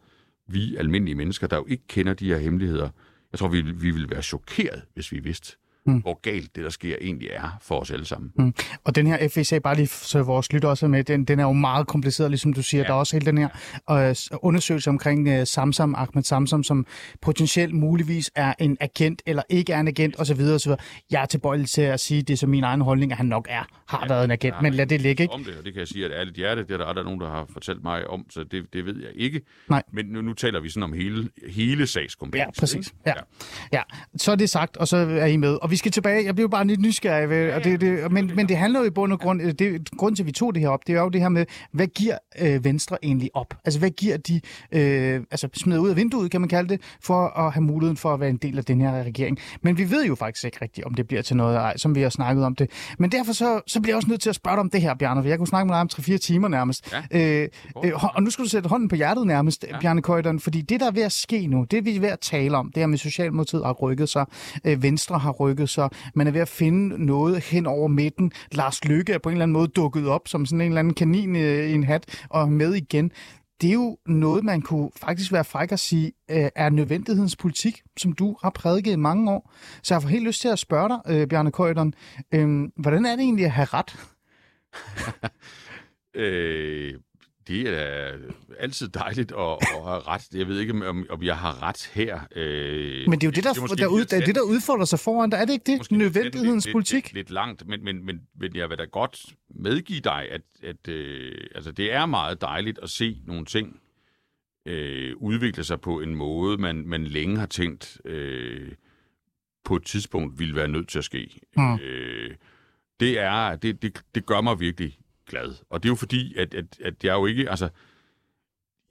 Speaker 2: vi almindelige mennesker, der jo ikke kender de her hemmeligheder, jeg tror, vi, vi ville være chokeret, hvis vi vidste,
Speaker 1: Mm.
Speaker 2: hvor galt det, der sker, egentlig er for os alle sammen.
Speaker 1: Mm. Og den her FEC, bare lige så vores lytter også er med, den, den er jo meget kompliceret, ligesom du siger. Ja.
Speaker 2: Ja.
Speaker 1: Der er også hele den her øh, undersøgelse omkring øh, Samsam, Ahmed Samsam, som potentielt muligvis er en agent eller ikke er en agent osv. osv. Jeg er tilbøjelig til at sige, det er så min egen holdning, at han nok er, har ja, været en agent,
Speaker 2: jeg
Speaker 1: men lad det ligge, ikke?
Speaker 2: Om det, og det kan jeg sige, at ærligt hjerte, det er der aldrig nogen, der har fortalt mig om, så det, det ved jeg ikke.
Speaker 1: Nej.
Speaker 2: Men nu, nu taler vi sådan om hele, hele sagskomplekset.
Speaker 1: Ja, præcis.
Speaker 2: ikke?
Speaker 1: Ja. ja, så er det sagt, og så er I med. Og vi skal tilbage. Jeg bliver bare lidt nysgerrig. Ved, og det, det, men, men det handler jo i bund og grund, det, grund til, at vi tog det her op, det er jo det her med, hvad giver øh, Venstre egentlig op? Altså, hvad giver de, øh, altså smider ud af vinduet, kan man kalde det, for at have muligheden for at være en del af den her regering. Men vi ved jo faktisk ikke rigtigt, om det bliver til noget, ej, som vi har snakket om det. Men derfor så, så bliver jeg også nødt til at spørge dig om det her, Bjarne, for jeg kunne snakke med dig om 3-4 timer nærmest.
Speaker 2: Ja.
Speaker 1: Øh, øh, og nu skal du sætte hånden på hjertet nærmest, ja.
Speaker 2: Ja.
Speaker 1: Bjarne Køjderen, fordi det, der er ved at ske nu, det vi er ved at tale om, det er med Socialdemokratiet har rykket sig, øh, Venstre har rykket sig, man er ved at finde noget hen over midten. Lars Lykke er på en eller anden måde dukket op som sådan en eller anden kanin øh, i en hat og med igen. Det er jo noget, man kunne faktisk være fræk at sige, øh, er nødvendighedens politik, som du har prædiket i mange år. Så jeg får helt lyst til at spørge dig, øh, Bjarne Køjderen, øh, hvordan er det egentlig at have ret?
Speaker 2: Øh, det er altid dejligt at, at have ret. Jeg ved ikke, om, om jeg har ret her. Øh,
Speaker 1: Men det er jo det, der,
Speaker 2: måske
Speaker 1: der, ud, det, er det, der udfordrer sig foran dig. Er det ikke det?
Speaker 2: måske
Speaker 1: Nødvendighedens
Speaker 2: lidt,
Speaker 1: politik?
Speaker 2: Lidt, lidt, lidt langt, men, men, men, men jeg vil da godt medgive dig, at, at øh, altså, det er meget dejligt at se nogle ting øh, udvikle sig på en måde, man, man længe har tænkt øh, på et tidspunkt ville være nødt til at ske.
Speaker 1: Mm.
Speaker 2: Øh, det, er, det, det, det gør mig virkelig glad. Og det er jo fordi, at, at, at jeg er jo ikke... Altså,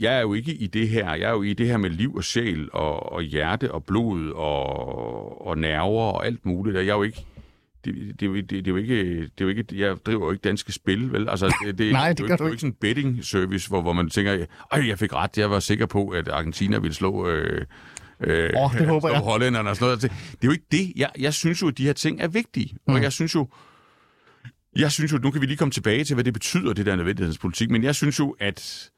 Speaker 2: jeg er jo ikke i det her. Jeg er jo i det her med liv og sjæl og, og hjerte og blod og, og nerver og alt muligt. Jeg er jo ikke det, det, er jo- det, det, er jo ikke, det er jo ikke, jeg driver jo ikke danske spil, vel? Altså, det, det,
Speaker 1: Nej, det
Speaker 2: det, er
Speaker 1: gør
Speaker 2: jo
Speaker 1: du
Speaker 2: ikke, det er jo ikke sådan en betting service, hvor, hvor man tænker, ej, jeg fik ret, jeg var sikker på, at Argentina ville slå... Øh, øh,
Speaker 1: Åh, det håber
Speaker 2: slå
Speaker 1: jeg.
Speaker 2: hollænderne og sådan noget. Det, det er jo ikke det. Jeg, jeg synes jo, at de her ting er vigtige. Mm. Og jeg synes jo, jeg synes jo, nu kan vi lige komme tilbage til, hvad det betyder, det der nødvendighedspolitik, men jeg synes jo, at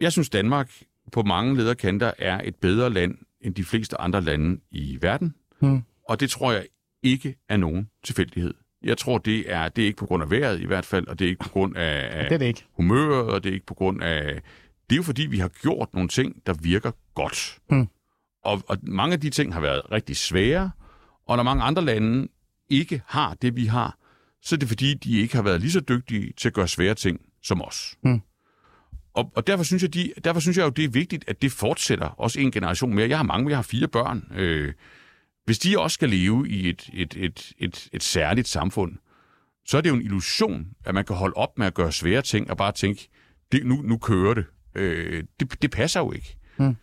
Speaker 2: jeg synes, Danmark på mange lederkanter er et bedre land end de fleste andre lande i verden.
Speaker 1: Mm.
Speaker 2: Og det tror jeg ikke er nogen tilfældighed. Jeg tror, det er, det er ikke på grund af vejret i hvert fald, og det er ikke på grund af,
Speaker 1: Det er det ikke.
Speaker 2: humøret, og det er ikke på grund af... Det er jo fordi, vi har gjort nogle ting, der virker godt.
Speaker 1: Mm.
Speaker 2: Og, og mange af de ting har været rigtig svære, og når mange andre lande ikke har det, vi har, så er det fordi, de ikke har været lige så dygtige til at gøre svære ting som os.
Speaker 1: Mm.
Speaker 2: Og, og derfor, synes jeg, de, derfor synes jeg jo, det er vigtigt, at det fortsætter også en generation mere. Jeg har mange, jeg har fire børn. Øh, hvis de også skal leve i et, et, et, et, et særligt samfund, så er det jo en illusion, at man kan holde op med at gøre svære ting og bare tænke, det, nu, nu kører det. Øh, det. Det passer jo ikke.
Speaker 1: Mm.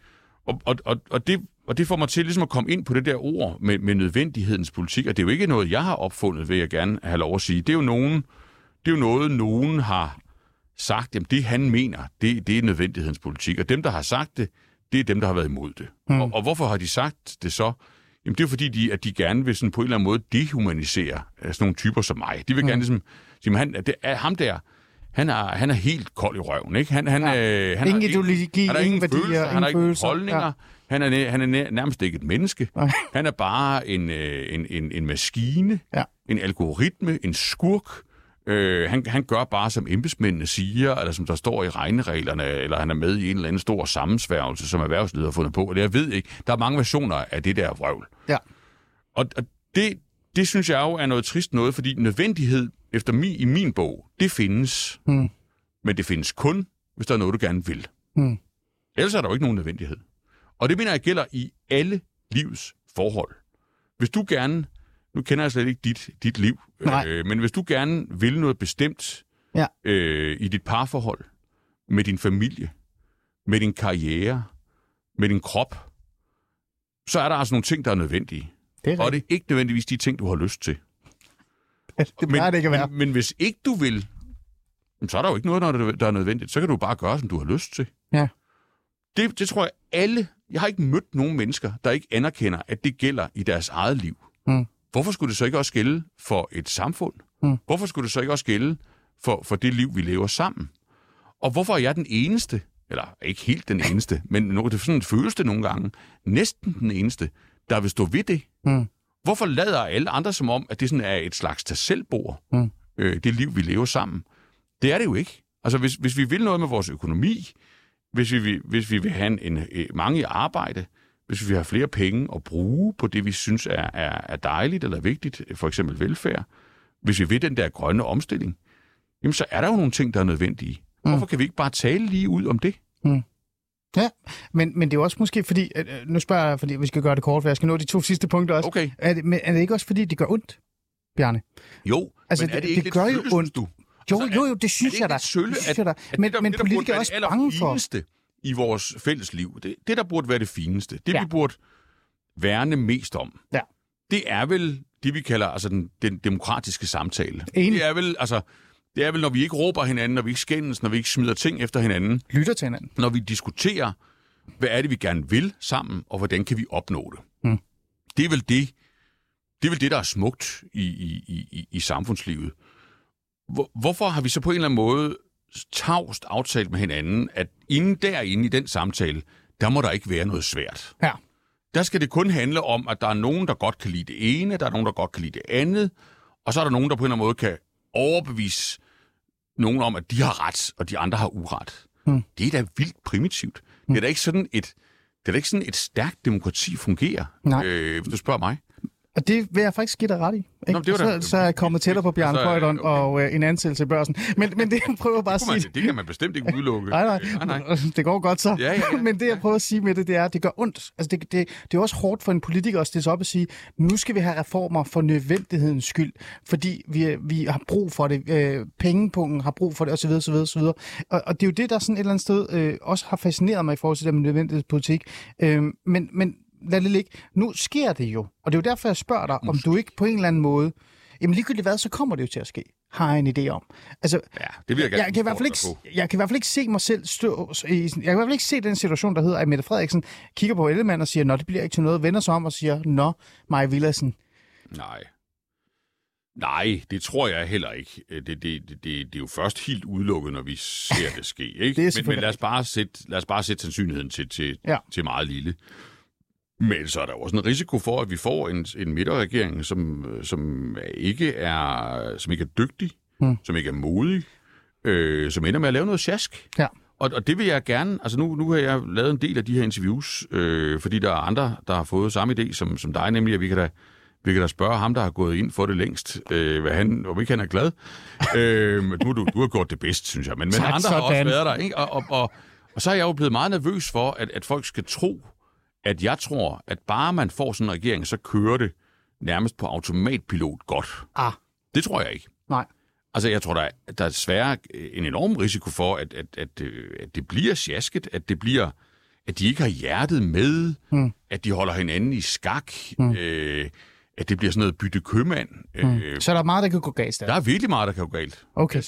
Speaker 2: Og, og, og, og, det, og det får mig til ligesom at komme ind på det der ord med, med nødvendighedens politik, og det er jo ikke noget, jeg har opfundet, vil jeg gerne have lov at sige. Det er jo, nogen, det er jo noget, nogen har sagt, jamen det han mener, det, det er nødvendighedens politik, og dem, der har sagt det, det er dem, der har været imod det. Mm. Og, og hvorfor har de sagt det så? Jamen det er fordi, de, at de gerne vil sådan på en eller anden måde dehumanisere øh, sådan nogle typer som mig. De vil gerne ligesom sige, han, det er ham der, han er, han er helt kold i røven, ikke? Han, han,
Speaker 1: Ja.
Speaker 2: øh, han
Speaker 1: Ingen
Speaker 2: har
Speaker 1: ideologi,
Speaker 2: han har
Speaker 1: ingen
Speaker 2: ingen
Speaker 1: værdier,
Speaker 2: følelser, han
Speaker 1: ingen
Speaker 2: har ikke
Speaker 1: følelser.
Speaker 2: holdninger.
Speaker 1: Ja.
Speaker 2: Han er, han er næ- nærmest ikke et menneske.
Speaker 1: Nej.
Speaker 2: Han er bare en, øh, en, en, en maskine,
Speaker 1: Ja.
Speaker 2: en algoritme, en skurk. Øh, han, han gør bare, som embedsmændene siger, eller som der står i regnereglerne, eller han er med i en eller anden stor sammensværgelse, som erhvervsleder har fundet på. Eller jeg ved ikke. Der er mange versioner af det der vrøvl.
Speaker 1: Ja.
Speaker 2: Og, og det, det synes jeg jo er noget trist noget, fordi nødvendighed, efter mi, i min bog, det findes.
Speaker 1: Mm.
Speaker 2: Men det findes kun, hvis der er noget, du gerne vil.
Speaker 1: Mm.
Speaker 2: Ellers er der jo ikke nogen nødvendighed. Og det mener jeg gælder i alle livs forhold. Hvis du gerne, nu kender jeg slet ikke dit, dit liv,
Speaker 1: Nej.
Speaker 2: øh, men hvis du gerne vil noget bestemt
Speaker 1: Ja.
Speaker 2: øh, i dit parforhold, med din familie, med din karriere, med din krop, så er der altså nogle ting, der er nødvendige.
Speaker 1: Det er
Speaker 2: Og det er ikke nødvendigvis de ting, du har lyst til.
Speaker 1: Det plejer det ikke at være.
Speaker 2: Men, men hvis ikke du vil, så er der jo ikke noget, der er nødvendigt. Så kan du bare gøre, som du har lyst til.
Speaker 1: Ja.
Speaker 2: Det, det tror jeg alle... Jeg har ikke mødt nogen mennesker, der ikke anerkender, at det gælder i deres eget liv.
Speaker 1: Mm.
Speaker 2: Hvorfor skulle det så ikke også gælde for et samfund?
Speaker 1: Mm.
Speaker 2: Hvorfor skulle det så ikke også gælde for, for det liv, vi lever sammen? Og hvorfor er jeg den eneste, eller ikke helt den eneste, men det sådan føles det nogle gange, næsten den eneste, der vil stå ved det?
Speaker 1: Mm.
Speaker 2: Hvorfor lader alle andre som om, at det sådan er et slags tag selvbord,
Speaker 1: Mm.
Speaker 2: øh, det liv, vi lever sammen? Det er det jo ikke. Altså, hvis, hvis vi vil noget med vores økonomi, hvis vi, hvis vi vil have en, mange i arbejde, hvis vi have flere penge at bruge på det, vi synes er, er, er dejligt eller vigtigt, for eksempel velfærd, hvis vi vil den der grønne omstilling, jamen så er der jo nogle ting, der er nødvendige.
Speaker 1: Mm.
Speaker 2: Hvorfor kan vi ikke bare tale lige ud om det?
Speaker 1: Ja, men, men det er jo også måske fordi, øh, øh, nu spørger jeg, fordi vi skal gøre det kort, for jeg skal nå de to sidste punkter også.
Speaker 2: Okay,
Speaker 1: Er, det, men er det ikke også fordi, det gør ondt, Bjarne?
Speaker 2: jo,
Speaker 1: Altså,
Speaker 2: men er
Speaker 1: det-
Speaker 2: det,
Speaker 1: det
Speaker 2: ikke lidt
Speaker 1: gør jo ondt.
Speaker 2: du?
Speaker 1: Jo,
Speaker 2: Altså,
Speaker 1: jo, jo, det synes
Speaker 2: er det
Speaker 1: jeg
Speaker 2: ikke
Speaker 1: da.
Speaker 2: lidt sølle,
Speaker 1: Det synes
Speaker 2: at-
Speaker 1: jeg da. Men,
Speaker 2: det,
Speaker 1: men
Speaker 2: det,
Speaker 1: politikere er også
Speaker 2: det
Speaker 1: bange for.
Speaker 2: allerfineste i vores fælles liv, det, det der burde være det fineste, det
Speaker 1: Ja.
Speaker 2: vi burde værne mest om,
Speaker 1: Ja.
Speaker 2: det er vel det, vi kalder altså den, den demokratiske samtale.
Speaker 1: Enig.
Speaker 2: Det er vel, altså, det er vel, når vi ikke råber hinanden, når vi ikke skændes, når vi ikke smider ting efter hinanden,
Speaker 1: Lytter til hinanden.
Speaker 2: når vi diskuterer, hvad er det, vi gerne vil sammen, og hvordan kan vi opnå det.
Speaker 1: Mm.
Speaker 2: Det er vel det, det er vel det, der er smukt i, i, i, i- i samfundslivet. Hvor, hvorfor har vi så på en eller anden måde tavst aftalt med hinanden, at inden derinde i den samtale, der må der ikke være noget svært.
Speaker 1: Ja.
Speaker 2: Der skal det kun handle om, at der er nogen, der godt kan lide det ene, der er nogen, der godt kan lide det andet, og så er der nogen, der på en eller anden måde kan overbevise nogen om, at de har ret, og de andre har uret.
Speaker 1: Mm.
Speaker 2: Det er da vildt primitivt. Det er da ikke sådan et, det er da ikke sådan et stærkt demokrati fungerer,
Speaker 1: Nej.
Speaker 2: øh, hvis du spørger mig.
Speaker 1: Og det vil jeg faktisk give dig ret i. Ikke?
Speaker 2: Nå, det var da-
Speaker 1: så, så er jeg kommet tættere på Bjarne
Speaker 2: Altså,
Speaker 1: Køjderen
Speaker 2: okay.
Speaker 1: og øh, en ansættelse i børsen. Men, men det, jeg prøver bare at
Speaker 2: kunne man,
Speaker 1: sige...
Speaker 2: det kan man bestemt ikke udelukke.
Speaker 1: Nej, nej,
Speaker 2: nej, nej.
Speaker 1: det går godt så.
Speaker 2: Ja, ja, ja.
Speaker 1: Men det, jeg prøver at sige med det, det er, at det gør ondt. Altså, det, det, det er også hårdt for en politiker at stille sig op og sige, nu skal vi have reformer for nødvendighedens skyld, fordi vi, vi har brug for det. Øh, pengepunkten har brug for det, osv. osv., osv. Og, og det er jo det, der sådan et eller andet sted øh, også har fascineret mig i forhold til det med nødvendighedspolitik. Øh, men, men lad det ligge. Nu sker det jo, og det er jo derfor, jeg spørger dig, om du ikke på en eller anden måde, jamen ligegyldigt hvad, så kommer det jo til at ske, har jeg en idé om. Altså,
Speaker 2: Ja, det vil jeg gerne
Speaker 1: jeg, kan i hvert fald ikke, jeg kan i hvert fald ikke se mig selv stå i, jeg kan i hvert fald ikke se den situation, der hedder, at Mette Frederiksen kigger på Ellemann og siger, nå, det bliver ikke til noget, vender sig om og siger, nå, Maja Villadsen,
Speaker 2: Nej. Nej, det tror jeg heller ikke. Øh, Det, det, det, det, det er jo først helt udelukket, når vi ser det ske. Ikke?
Speaker 1: Det er
Speaker 2: men, men lad os bare sætte, lad os bare sætte sandsynligheden til, til,
Speaker 1: ja.
Speaker 2: til meget lille. Men så er der også en risiko for, at vi får en, en midterregering, som, som ikke er, som ikke er dygtig,
Speaker 1: hmm.
Speaker 2: som ikke er modig, øh, som ender med at lave noget sjask.
Speaker 1: Ja.
Speaker 2: Og, og det vil jeg gerne, altså nu, nu har jeg lavet en del af de her interviews, øh, fordi der er andre, der har fået samme idé som, som dig, nemlig at vi kan da, vi kan da spørge ham, der har gået ind for det længst, øh, hvad han, om ikke han er glad. øh, nu, du, du har gjort det bedst, synes jeg. Men, men
Speaker 1: Tak,
Speaker 2: andre har også
Speaker 1: sådan.
Speaker 2: været der. Ikke? Og, og, og, og så er jeg jo blevet meget nervøs for, at, at folk skal tro, at jeg tror, at bare man får sådan en regering, så kører det nærmest på automatpilot godt.
Speaker 1: ah,
Speaker 2: Det tror jeg ikke.
Speaker 1: nej.
Speaker 2: Altså, jeg tror, der er, der er desværre en enorm risiko for, at, at, at, øh, at det bliver sjasket, at det bliver, at de ikke har hjertet med,
Speaker 1: Mm.
Speaker 2: at de holder hinanden i skak, mm. øh, at det bliver sådan noget bytte købmand. Mm. Øh,
Speaker 1: Så der er meget, der kan gå galt der.
Speaker 2: der er virkelig meget, der kan gå galt.
Speaker 1: Okay.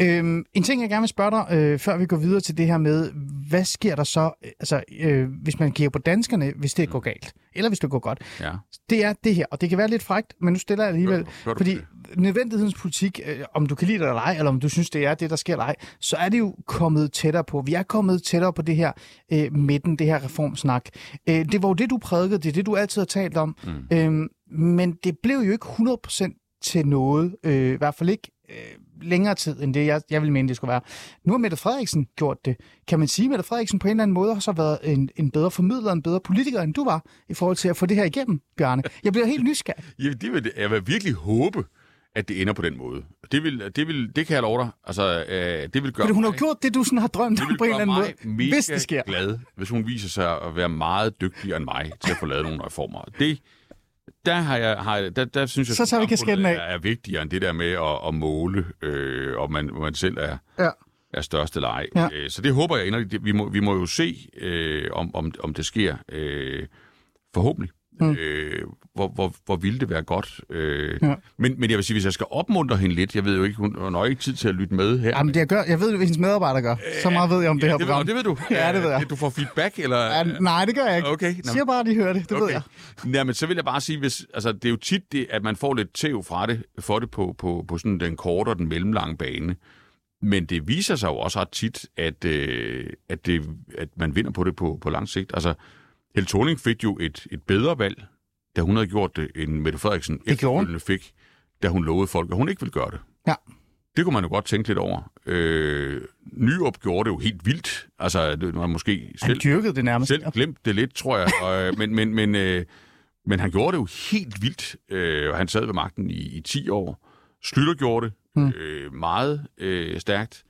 Speaker 1: Øhm, en ting, jeg gerne vil spørge dig, øh, før vi går videre til det her med, hvad sker der så, øh, altså, øh, hvis man kigger på danskerne, hvis det går galt, eller hvis det går godt.
Speaker 2: Ja.
Speaker 1: Det er det her, og det kan være lidt frægt, men nu stiller jeg alligevel,
Speaker 2: du
Speaker 1: fordi
Speaker 2: det?
Speaker 1: nødvendighedens politik, øh, om du kan lide det eller ej, eller om du synes, det er det, der sker eller ej, så er det jo kommet tættere på. Vi er kommet tættere på det her øh, midten, det her reformsnak. Øh, det var jo det, du prædikede, det er det, du altid har talt om, mm. øh, men det blev jo ikke 100% til noget, øh, i hvert fald ikke øh, længere tid, end det, jeg, jeg ville mene, det skulle være. Nu har Mette Frederiksen gjort det. Kan man sige, at Mette Frederiksen på en eller anden måde har så været en, en bedre formidler, en bedre politiker, end du var, i forhold til at få det her igennem, Bjarne? Jeg bliver helt nysgerrig.
Speaker 2: Ja, det vil, jeg vil virkelig håbe, at det ender på den måde. Det, vil, det, vil, det kan jeg love dig. Altså, øh, det vil gøre
Speaker 1: Fordi hun har
Speaker 2: mig-
Speaker 1: gjort det, du sådan har drømt om på en eller anden måde, hvis det sker.
Speaker 2: glad, hvis hun viser sig at være meget dygtigere end mig til at få lavet nogle reformer. Det, der, har jeg, har jeg, der, der synes jeg,
Speaker 1: Så tager vi kasketten af.
Speaker 2: er, er vigtigere end det der med at, at måle, øh, om man, om man selv er,
Speaker 1: Ja.
Speaker 2: er størst eller ej.
Speaker 1: Ja.
Speaker 2: Øh, Så det håber jeg inderligt. Vi må, vi må jo se, øh, om, om, om det sker øh, forhåbentlig.
Speaker 1: Mm.
Speaker 2: Øh, hvor, hvor, hvor ville det være godt. Øh,
Speaker 1: Ja.
Speaker 2: men, men jeg vil sige, hvis jeg skal opmuntre hende lidt, jeg ved jo ikke, hun har nok ikke tid til at lytte med her.
Speaker 1: Jamen, det jeg, gør, jeg ved, hvad hendes medarbejdere gør. Så meget ved jeg om det her
Speaker 2: det,
Speaker 1: program.
Speaker 2: ved, det ved du?
Speaker 1: Ja, det ved jeg.
Speaker 2: Øh, Du får feedback, eller?
Speaker 1: Ja, nej, det gør jeg ikke.
Speaker 2: Okay, nå.
Speaker 1: Jeg siger bare, at de hører det. Det ved jeg.
Speaker 2: Ja, men så vil jeg bare sige, hvis, altså, det er jo tit, det, at man får lidt tæv fra det, for det på, på, på sådan den korte og den mellemlange bane. Men det viser sig jo også ret tit, at, øh, at, det, at man vinder på det på, på lang sigt. Altså, Helle Thorning fik jo et, et bedre valg, da hun havde gjort det, end Mette Frederiksen
Speaker 1: Det
Speaker 2: efterfølgende fik, da hun lovede folk, at hun ikke ville gøre det.
Speaker 1: Ja.
Speaker 2: Det kunne man jo godt tænke lidt over. Øh, Nyrup gjorde det jo helt vildt. Altså, det var måske
Speaker 1: Han
Speaker 2: selv
Speaker 1: dyrkede det nærmest.
Speaker 2: selv glemt det lidt, tror jeg. Og, øh, men, men, men, øh, men han gjorde det jo helt vildt, øh, og han sad ved magten i, i 10 år. Slytter gjorde det
Speaker 1: Hmm.
Speaker 2: øh, meget øh, stærkt.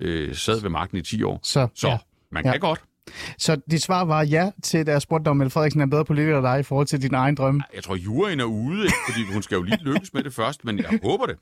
Speaker 2: Øh, sad ved magten i 10 år.
Speaker 1: Så,
Speaker 2: Så
Speaker 1: ja.
Speaker 2: ja. man
Speaker 1: Ja.
Speaker 2: kan godt
Speaker 1: så dit svar var ja til, da jeg spurgte dig, om Mette Frederiksen er en bedre politiker end dig i forhold til din egen drømme.
Speaker 2: Jeg tror, juryen er ude, ikke? fordi hun skal jo lige lykkes med det først, men jeg håber det.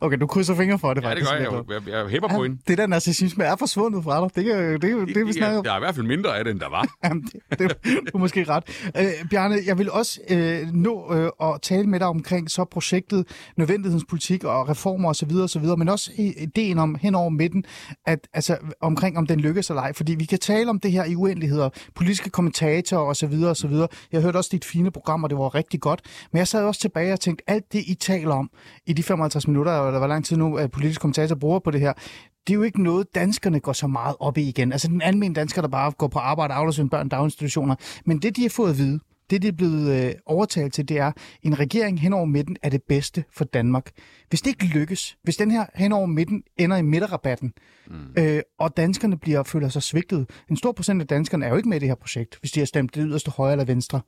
Speaker 1: Okay, du krydser fingre for det,
Speaker 2: Ja, det
Speaker 1: faktisk.
Speaker 2: gør jeg. Jeg, jeg, jeg hæpper på hende.
Speaker 1: Det der narcissisme er forsvundet fra dig. Det, kan, det, det, det, det vi snakker om.
Speaker 2: Der er i hvert fald mindre af det, end der var.
Speaker 1: Jamen, det, det, du er måske ret. Øh, Bjarne, jeg vil også øh, nå øh, at tale med dig omkring så projektet, nødvendighedens politik og reformer osv., osv., men også ideen om hen over midten, at, altså, omkring om den lykkes eller ej. Fordi vi kan tale om det her i uendeligheder, politiske kommentatorer osv. osv. Jeg hørte også dit fine program, og det var rigtig godt. Men jeg sad også tilbage og tænkte, alt det, I taler om i de 55 minutter, eller hvor lang tid nu at politiske kommentatorer bruger på det her, det er jo ikke noget, danskerne går så meget op i igen. Altså den almindelige dansker, der bare går på arbejde afleverer sine børn daginstitutioner. Men det, de har fået at vide, det, de er blevet øh, overtalt til, det er, en regering hen over midten er det bedste for Danmark. Hvis det ikke lykkes, hvis den her hen over midten ender i midterrabatten, mm. øh, og danskerne bliver føler sig svigtet, en stor procent af danskerne er jo ikke med i det her projekt, hvis de har stemt det yderste højre eller venstre.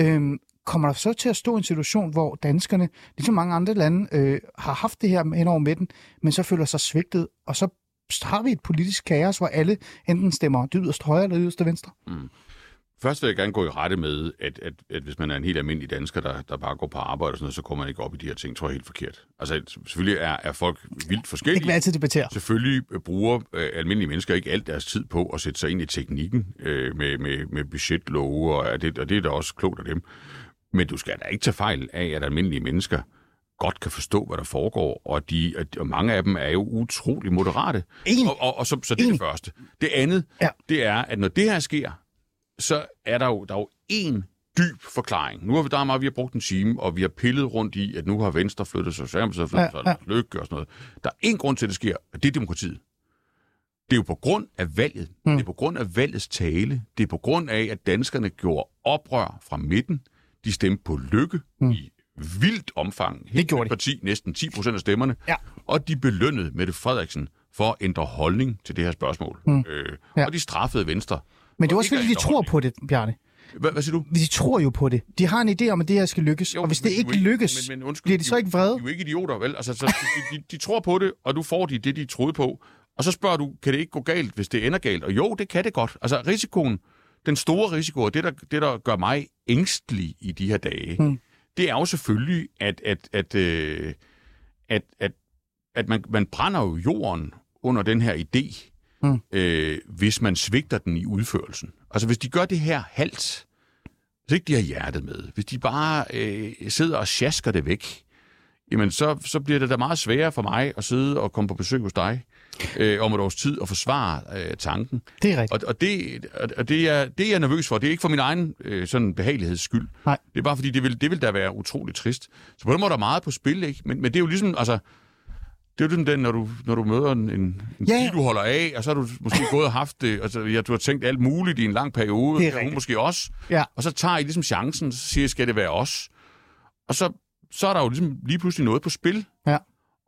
Speaker 1: Øh, kommer der så til at stå en situation, hvor danskerne, ligesom mange andre lande, øh, har haft det her hen over midten, men så føler sig svigtet, og så har vi et politisk kaos, hvor alle enten stemmer det yderste højre eller det yderste venstre.
Speaker 2: Først vil jeg gerne gå i rette med, at, at, at hvis man er en helt almindelig dansker, der, der bare går på arbejde og sådan noget, så kommer man ikke op i de her ting, tror jeg er helt forkert. Altså selvfølgelig er, er folk vildt
Speaker 1: Det
Speaker 2: forskellige.
Speaker 1: kan vi altid debattere.
Speaker 2: Selvfølgelig øh, bruger øh, almindelige mennesker ikke alt deres tid på at sætte sig ind i teknikken øh, med, med, med budgetlove, og, er det, og det er da også klogt af dem. Men du skal da ikke tage fejl af, at almindelige mennesker godt kan forstå, hvad der foregår, og, de, og mange af dem er jo utrolig moderate.
Speaker 1: Enig.
Speaker 2: Og, og, og så, så det er det første. Det andet,
Speaker 1: Ja.
Speaker 2: det er, at når det her sker, så er der jo, der er jo én dyb forklaring. Nu har vi, der er meget, vi har brugt en time, og vi har pillet rundt i, at nu har Venstre flyttet sig, Socialdemokratiet har flyttet
Speaker 1: Ja,
Speaker 2: sig, Lykke og sådan noget. Der er én grund til, at det sker, og det er demokratiet. Det er jo på grund af valget. Mm. Det er på grund af valgets tale. Det er på grund af, at danskerne gjorde oprør fra midten. De stemte på Lykke mm. i vildt omfang. Helt
Speaker 1: gjorde
Speaker 2: vildt parti, næsten 10 procent af stemmerne.
Speaker 1: Ja.
Speaker 2: Og de belønnede Mette Frederiksen for at ændre holdning til det her spørgsmål. Mm. Øh,
Speaker 1: Ja.
Speaker 2: Og de straffede Venstre.
Speaker 1: Men det er
Speaker 2: for
Speaker 1: også
Speaker 2: ikke
Speaker 1: fordi, de tror
Speaker 2: holdning.
Speaker 1: på det, Bjarne.
Speaker 2: Hvad, hvad siger du?
Speaker 1: De tror jo på det. De har en idé om, at det her skal lykkes.
Speaker 2: Jo,
Speaker 1: og hvis det
Speaker 2: de
Speaker 1: ikke
Speaker 2: jo
Speaker 1: lykkes,
Speaker 2: men, men undskyld,
Speaker 1: bliver de så ikke vrede?
Speaker 2: De er jo ikke idioter, vel? Altså, så, de, de, de tror på det, og du får de det, de troede på. Og så spørger du, kan det ikke gå galt, hvis det ender galt? Og jo, det kan det godt. Altså, risikoen, den store risiko, og det der, det, der gør mig ængstelig i de her dage, mm. det er jo selvfølgelig, at, at, at, øh, at, at, at man, man brænder jo jorden under den her idé,
Speaker 1: Mm.
Speaker 2: øh, hvis man svigter den i udførelsen. Altså, hvis de gør det her halvt, hvis ikke de har hjertet med, hvis de bare øh, sidder og sjasker det væk, jamen så, så bliver det da meget sværere for mig at sidde og komme på besøg hos dig øh, om et års tid og forsvare øh, tanken.
Speaker 1: Det er rigtigt.
Speaker 2: Og, og, det, og det, er, det er jeg nervøs for. Det er ikke for min egen øh, sådan behageligheds skyld.
Speaker 1: Nej.
Speaker 2: Det er bare fordi, det vil, det vil da være utroligt trist. Så på den måde er der meget på spil, ikke? Men, men det er jo ligesom, altså, det er jo ligesom den, når du, når du møder en, en,
Speaker 1: Ja,
Speaker 2: ja. du holder af, og så har du måske gået og haft det, altså, ja, du har tænkt alt muligt i en lang periode,
Speaker 1: Det er
Speaker 2: hun måske også,
Speaker 1: Ja.
Speaker 2: og så tager I ligesom chancen, så siger skal det være os? Og så, så er der jo ligesom lige pludselig noget på spil.
Speaker 1: Ja.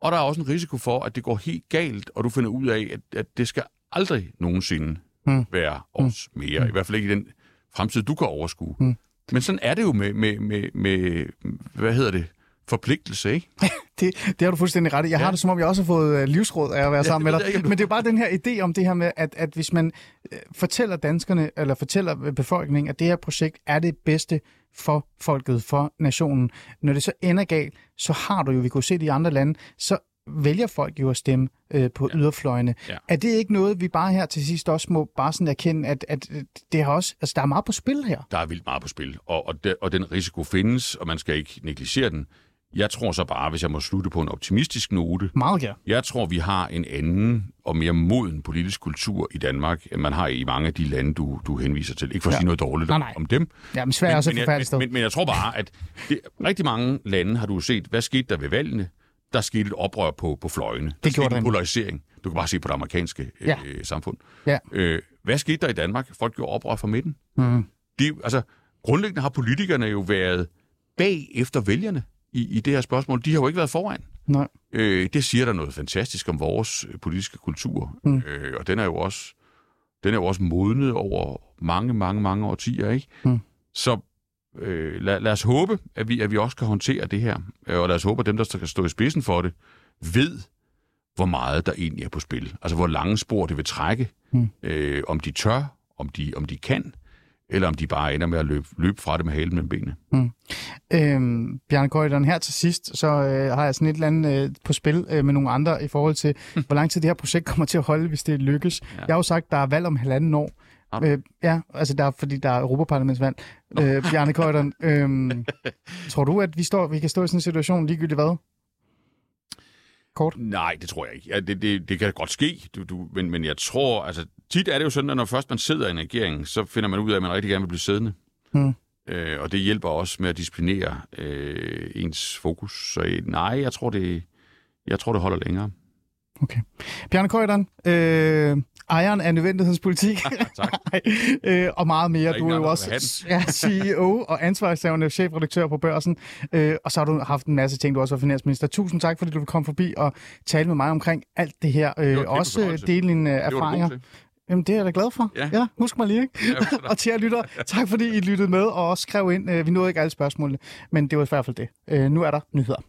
Speaker 2: Og der er også en risiko for, at det går helt galt, og du finder ud af, at, at det skal aldrig nogensinde
Speaker 1: Mm.
Speaker 2: være os mm. mere. I hvert fald ikke i den fremtid, du kan overskue.
Speaker 1: Mm.
Speaker 2: Men sådan er det jo med, med, med, med hvad hedder det, forpligtelse, ikke?
Speaker 1: Det, det har du fuldstændig ret i. Jeg ja. har det som om, jeg også har fået øh, livsråd af at være sammen med dig. Men det er jo bare den her idé om det her med, at, at hvis man øh, fortæller danskerne, eller fortæller befolkningen, at det her projekt er det bedste for folket, for nationen. Når det så ender galt, så har du jo, vi kunne se det i andre lande, så vælger folk jo at stemme øh, på ja. yderfløjene.
Speaker 2: Ja.
Speaker 1: Er det ikke noget, vi bare her til sidst også må bare sådan erkende, at, at det har også, altså der er meget på spil her?
Speaker 2: Der er vildt meget på spil, og, og, de, og den risiko findes, og man skal ikke negligere den. Jeg tror så bare, hvis jeg må slutte på en optimistisk note,
Speaker 1: Meget gerne.
Speaker 2: jeg tror, vi har en anden og mere moden politisk kultur i Danmark, end man har i mange af de lande, du, du henviser til. Ikke for at
Speaker 1: Ja.
Speaker 2: sige noget dårligt
Speaker 1: Nej, nej.
Speaker 2: om dem.
Speaker 1: Ja, men Sverige er også et
Speaker 2: men,
Speaker 1: forfærdeligt sted.
Speaker 2: men, men, men jeg tror bare, at det, rigtig mange lande har du set, hvad skete der ved valgene? Der skete et oprør på, på fløjene. Der
Speaker 1: gjorde
Speaker 2: skete en polarisering. Du kan bare se på det amerikanske
Speaker 1: Ja.
Speaker 2: øh, samfund.
Speaker 1: Ja.
Speaker 2: Øh, hvad skete der i Danmark? Folk gjorde oprør fra midten.
Speaker 1: Mm.
Speaker 2: De, altså, grundlæggende har politikerne jo været bag efter vælgerne i, i det her spørgsmål. De har jo ikke været foran.
Speaker 1: Nej.
Speaker 2: Øh, det siger der noget fantastisk om vores øh, politiske kultur.
Speaker 1: Mm.
Speaker 2: Øh, og den er jo også den er jo også modnet over mange, mange, mange årtier, ikke?
Speaker 1: Mm.
Speaker 2: Så øh, lad, lad os håbe, at vi, at vi også kan håndtere det her. Øh, Og lad os håbe, at dem, der skal stå i spidsen for det, ved, hvor meget der egentlig er på spil. Altså, hvor lange spor det vil trække.
Speaker 1: Mm.
Speaker 2: Øh, om de tør, om de, om de kan, eller om de bare ender med at løbe, løbe fra det med halen mellem benene.
Speaker 1: Øhm, Bjarne Køjderen, her til sidst, så øh, har jeg sådan et eller andet øh, på spil øh, med nogle andre i forhold til, hvor lang tid det her projekt kommer til at holde, hvis det lykkes. Ja. Jeg har jo sagt, der er valg om halvanden år. Øh, ja, altså der er, fordi der er Europaparlamentsvalg. Øh, Bjarne Køjderen, øh, tror du, at vi, står, vi kan stå i sådan en situation ligegyldigt hvad? Kort.
Speaker 2: Nej, det tror jeg ikke. Ja, det, det, det kan godt ske, du, du, men, men jeg tror, altså tit er det jo sådan, at når først man sidder i en regering, så finder man ud af, at man rigtig gerne vil blive siddende.
Speaker 1: Hmm.
Speaker 2: Øh, og det hjælper også med at disciplinere øh, ens fokus. Så øh, nej, jeg tror, det, jeg tror, det holder længere.
Speaker 1: Okay. Bjarne Køjderen, øh, ejeren af nødvendighedspolitik.
Speaker 2: tak.
Speaker 1: øh, og meget mere.
Speaker 2: er
Speaker 1: Du er jo også ja, CEO og ansvarshavende chefredaktør på børsen. Øh, og så har du haft en masse ting, du også var finansminister. Tusind tak, fordi du vil komme forbi og tale med mig omkring alt det her. Øh,
Speaker 2: kæmpe
Speaker 1: også øh,
Speaker 2: fornøjelse.
Speaker 1: dele dine øh,
Speaker 2: Det
Speaker 1: erfaringer. Jamen, det er jeg da glad for.
Speaker 2: Ja.
Speaker 1: ja husk mig lige, ikke?
Speaker 2: Ja,
Speaker 1: og til jer lytter, tak fordi I lyttede med og også skrev ind. Øh, vi nåede ikke alle spørgsmålene, men det var i hvert fald det. Nu er der nyheder.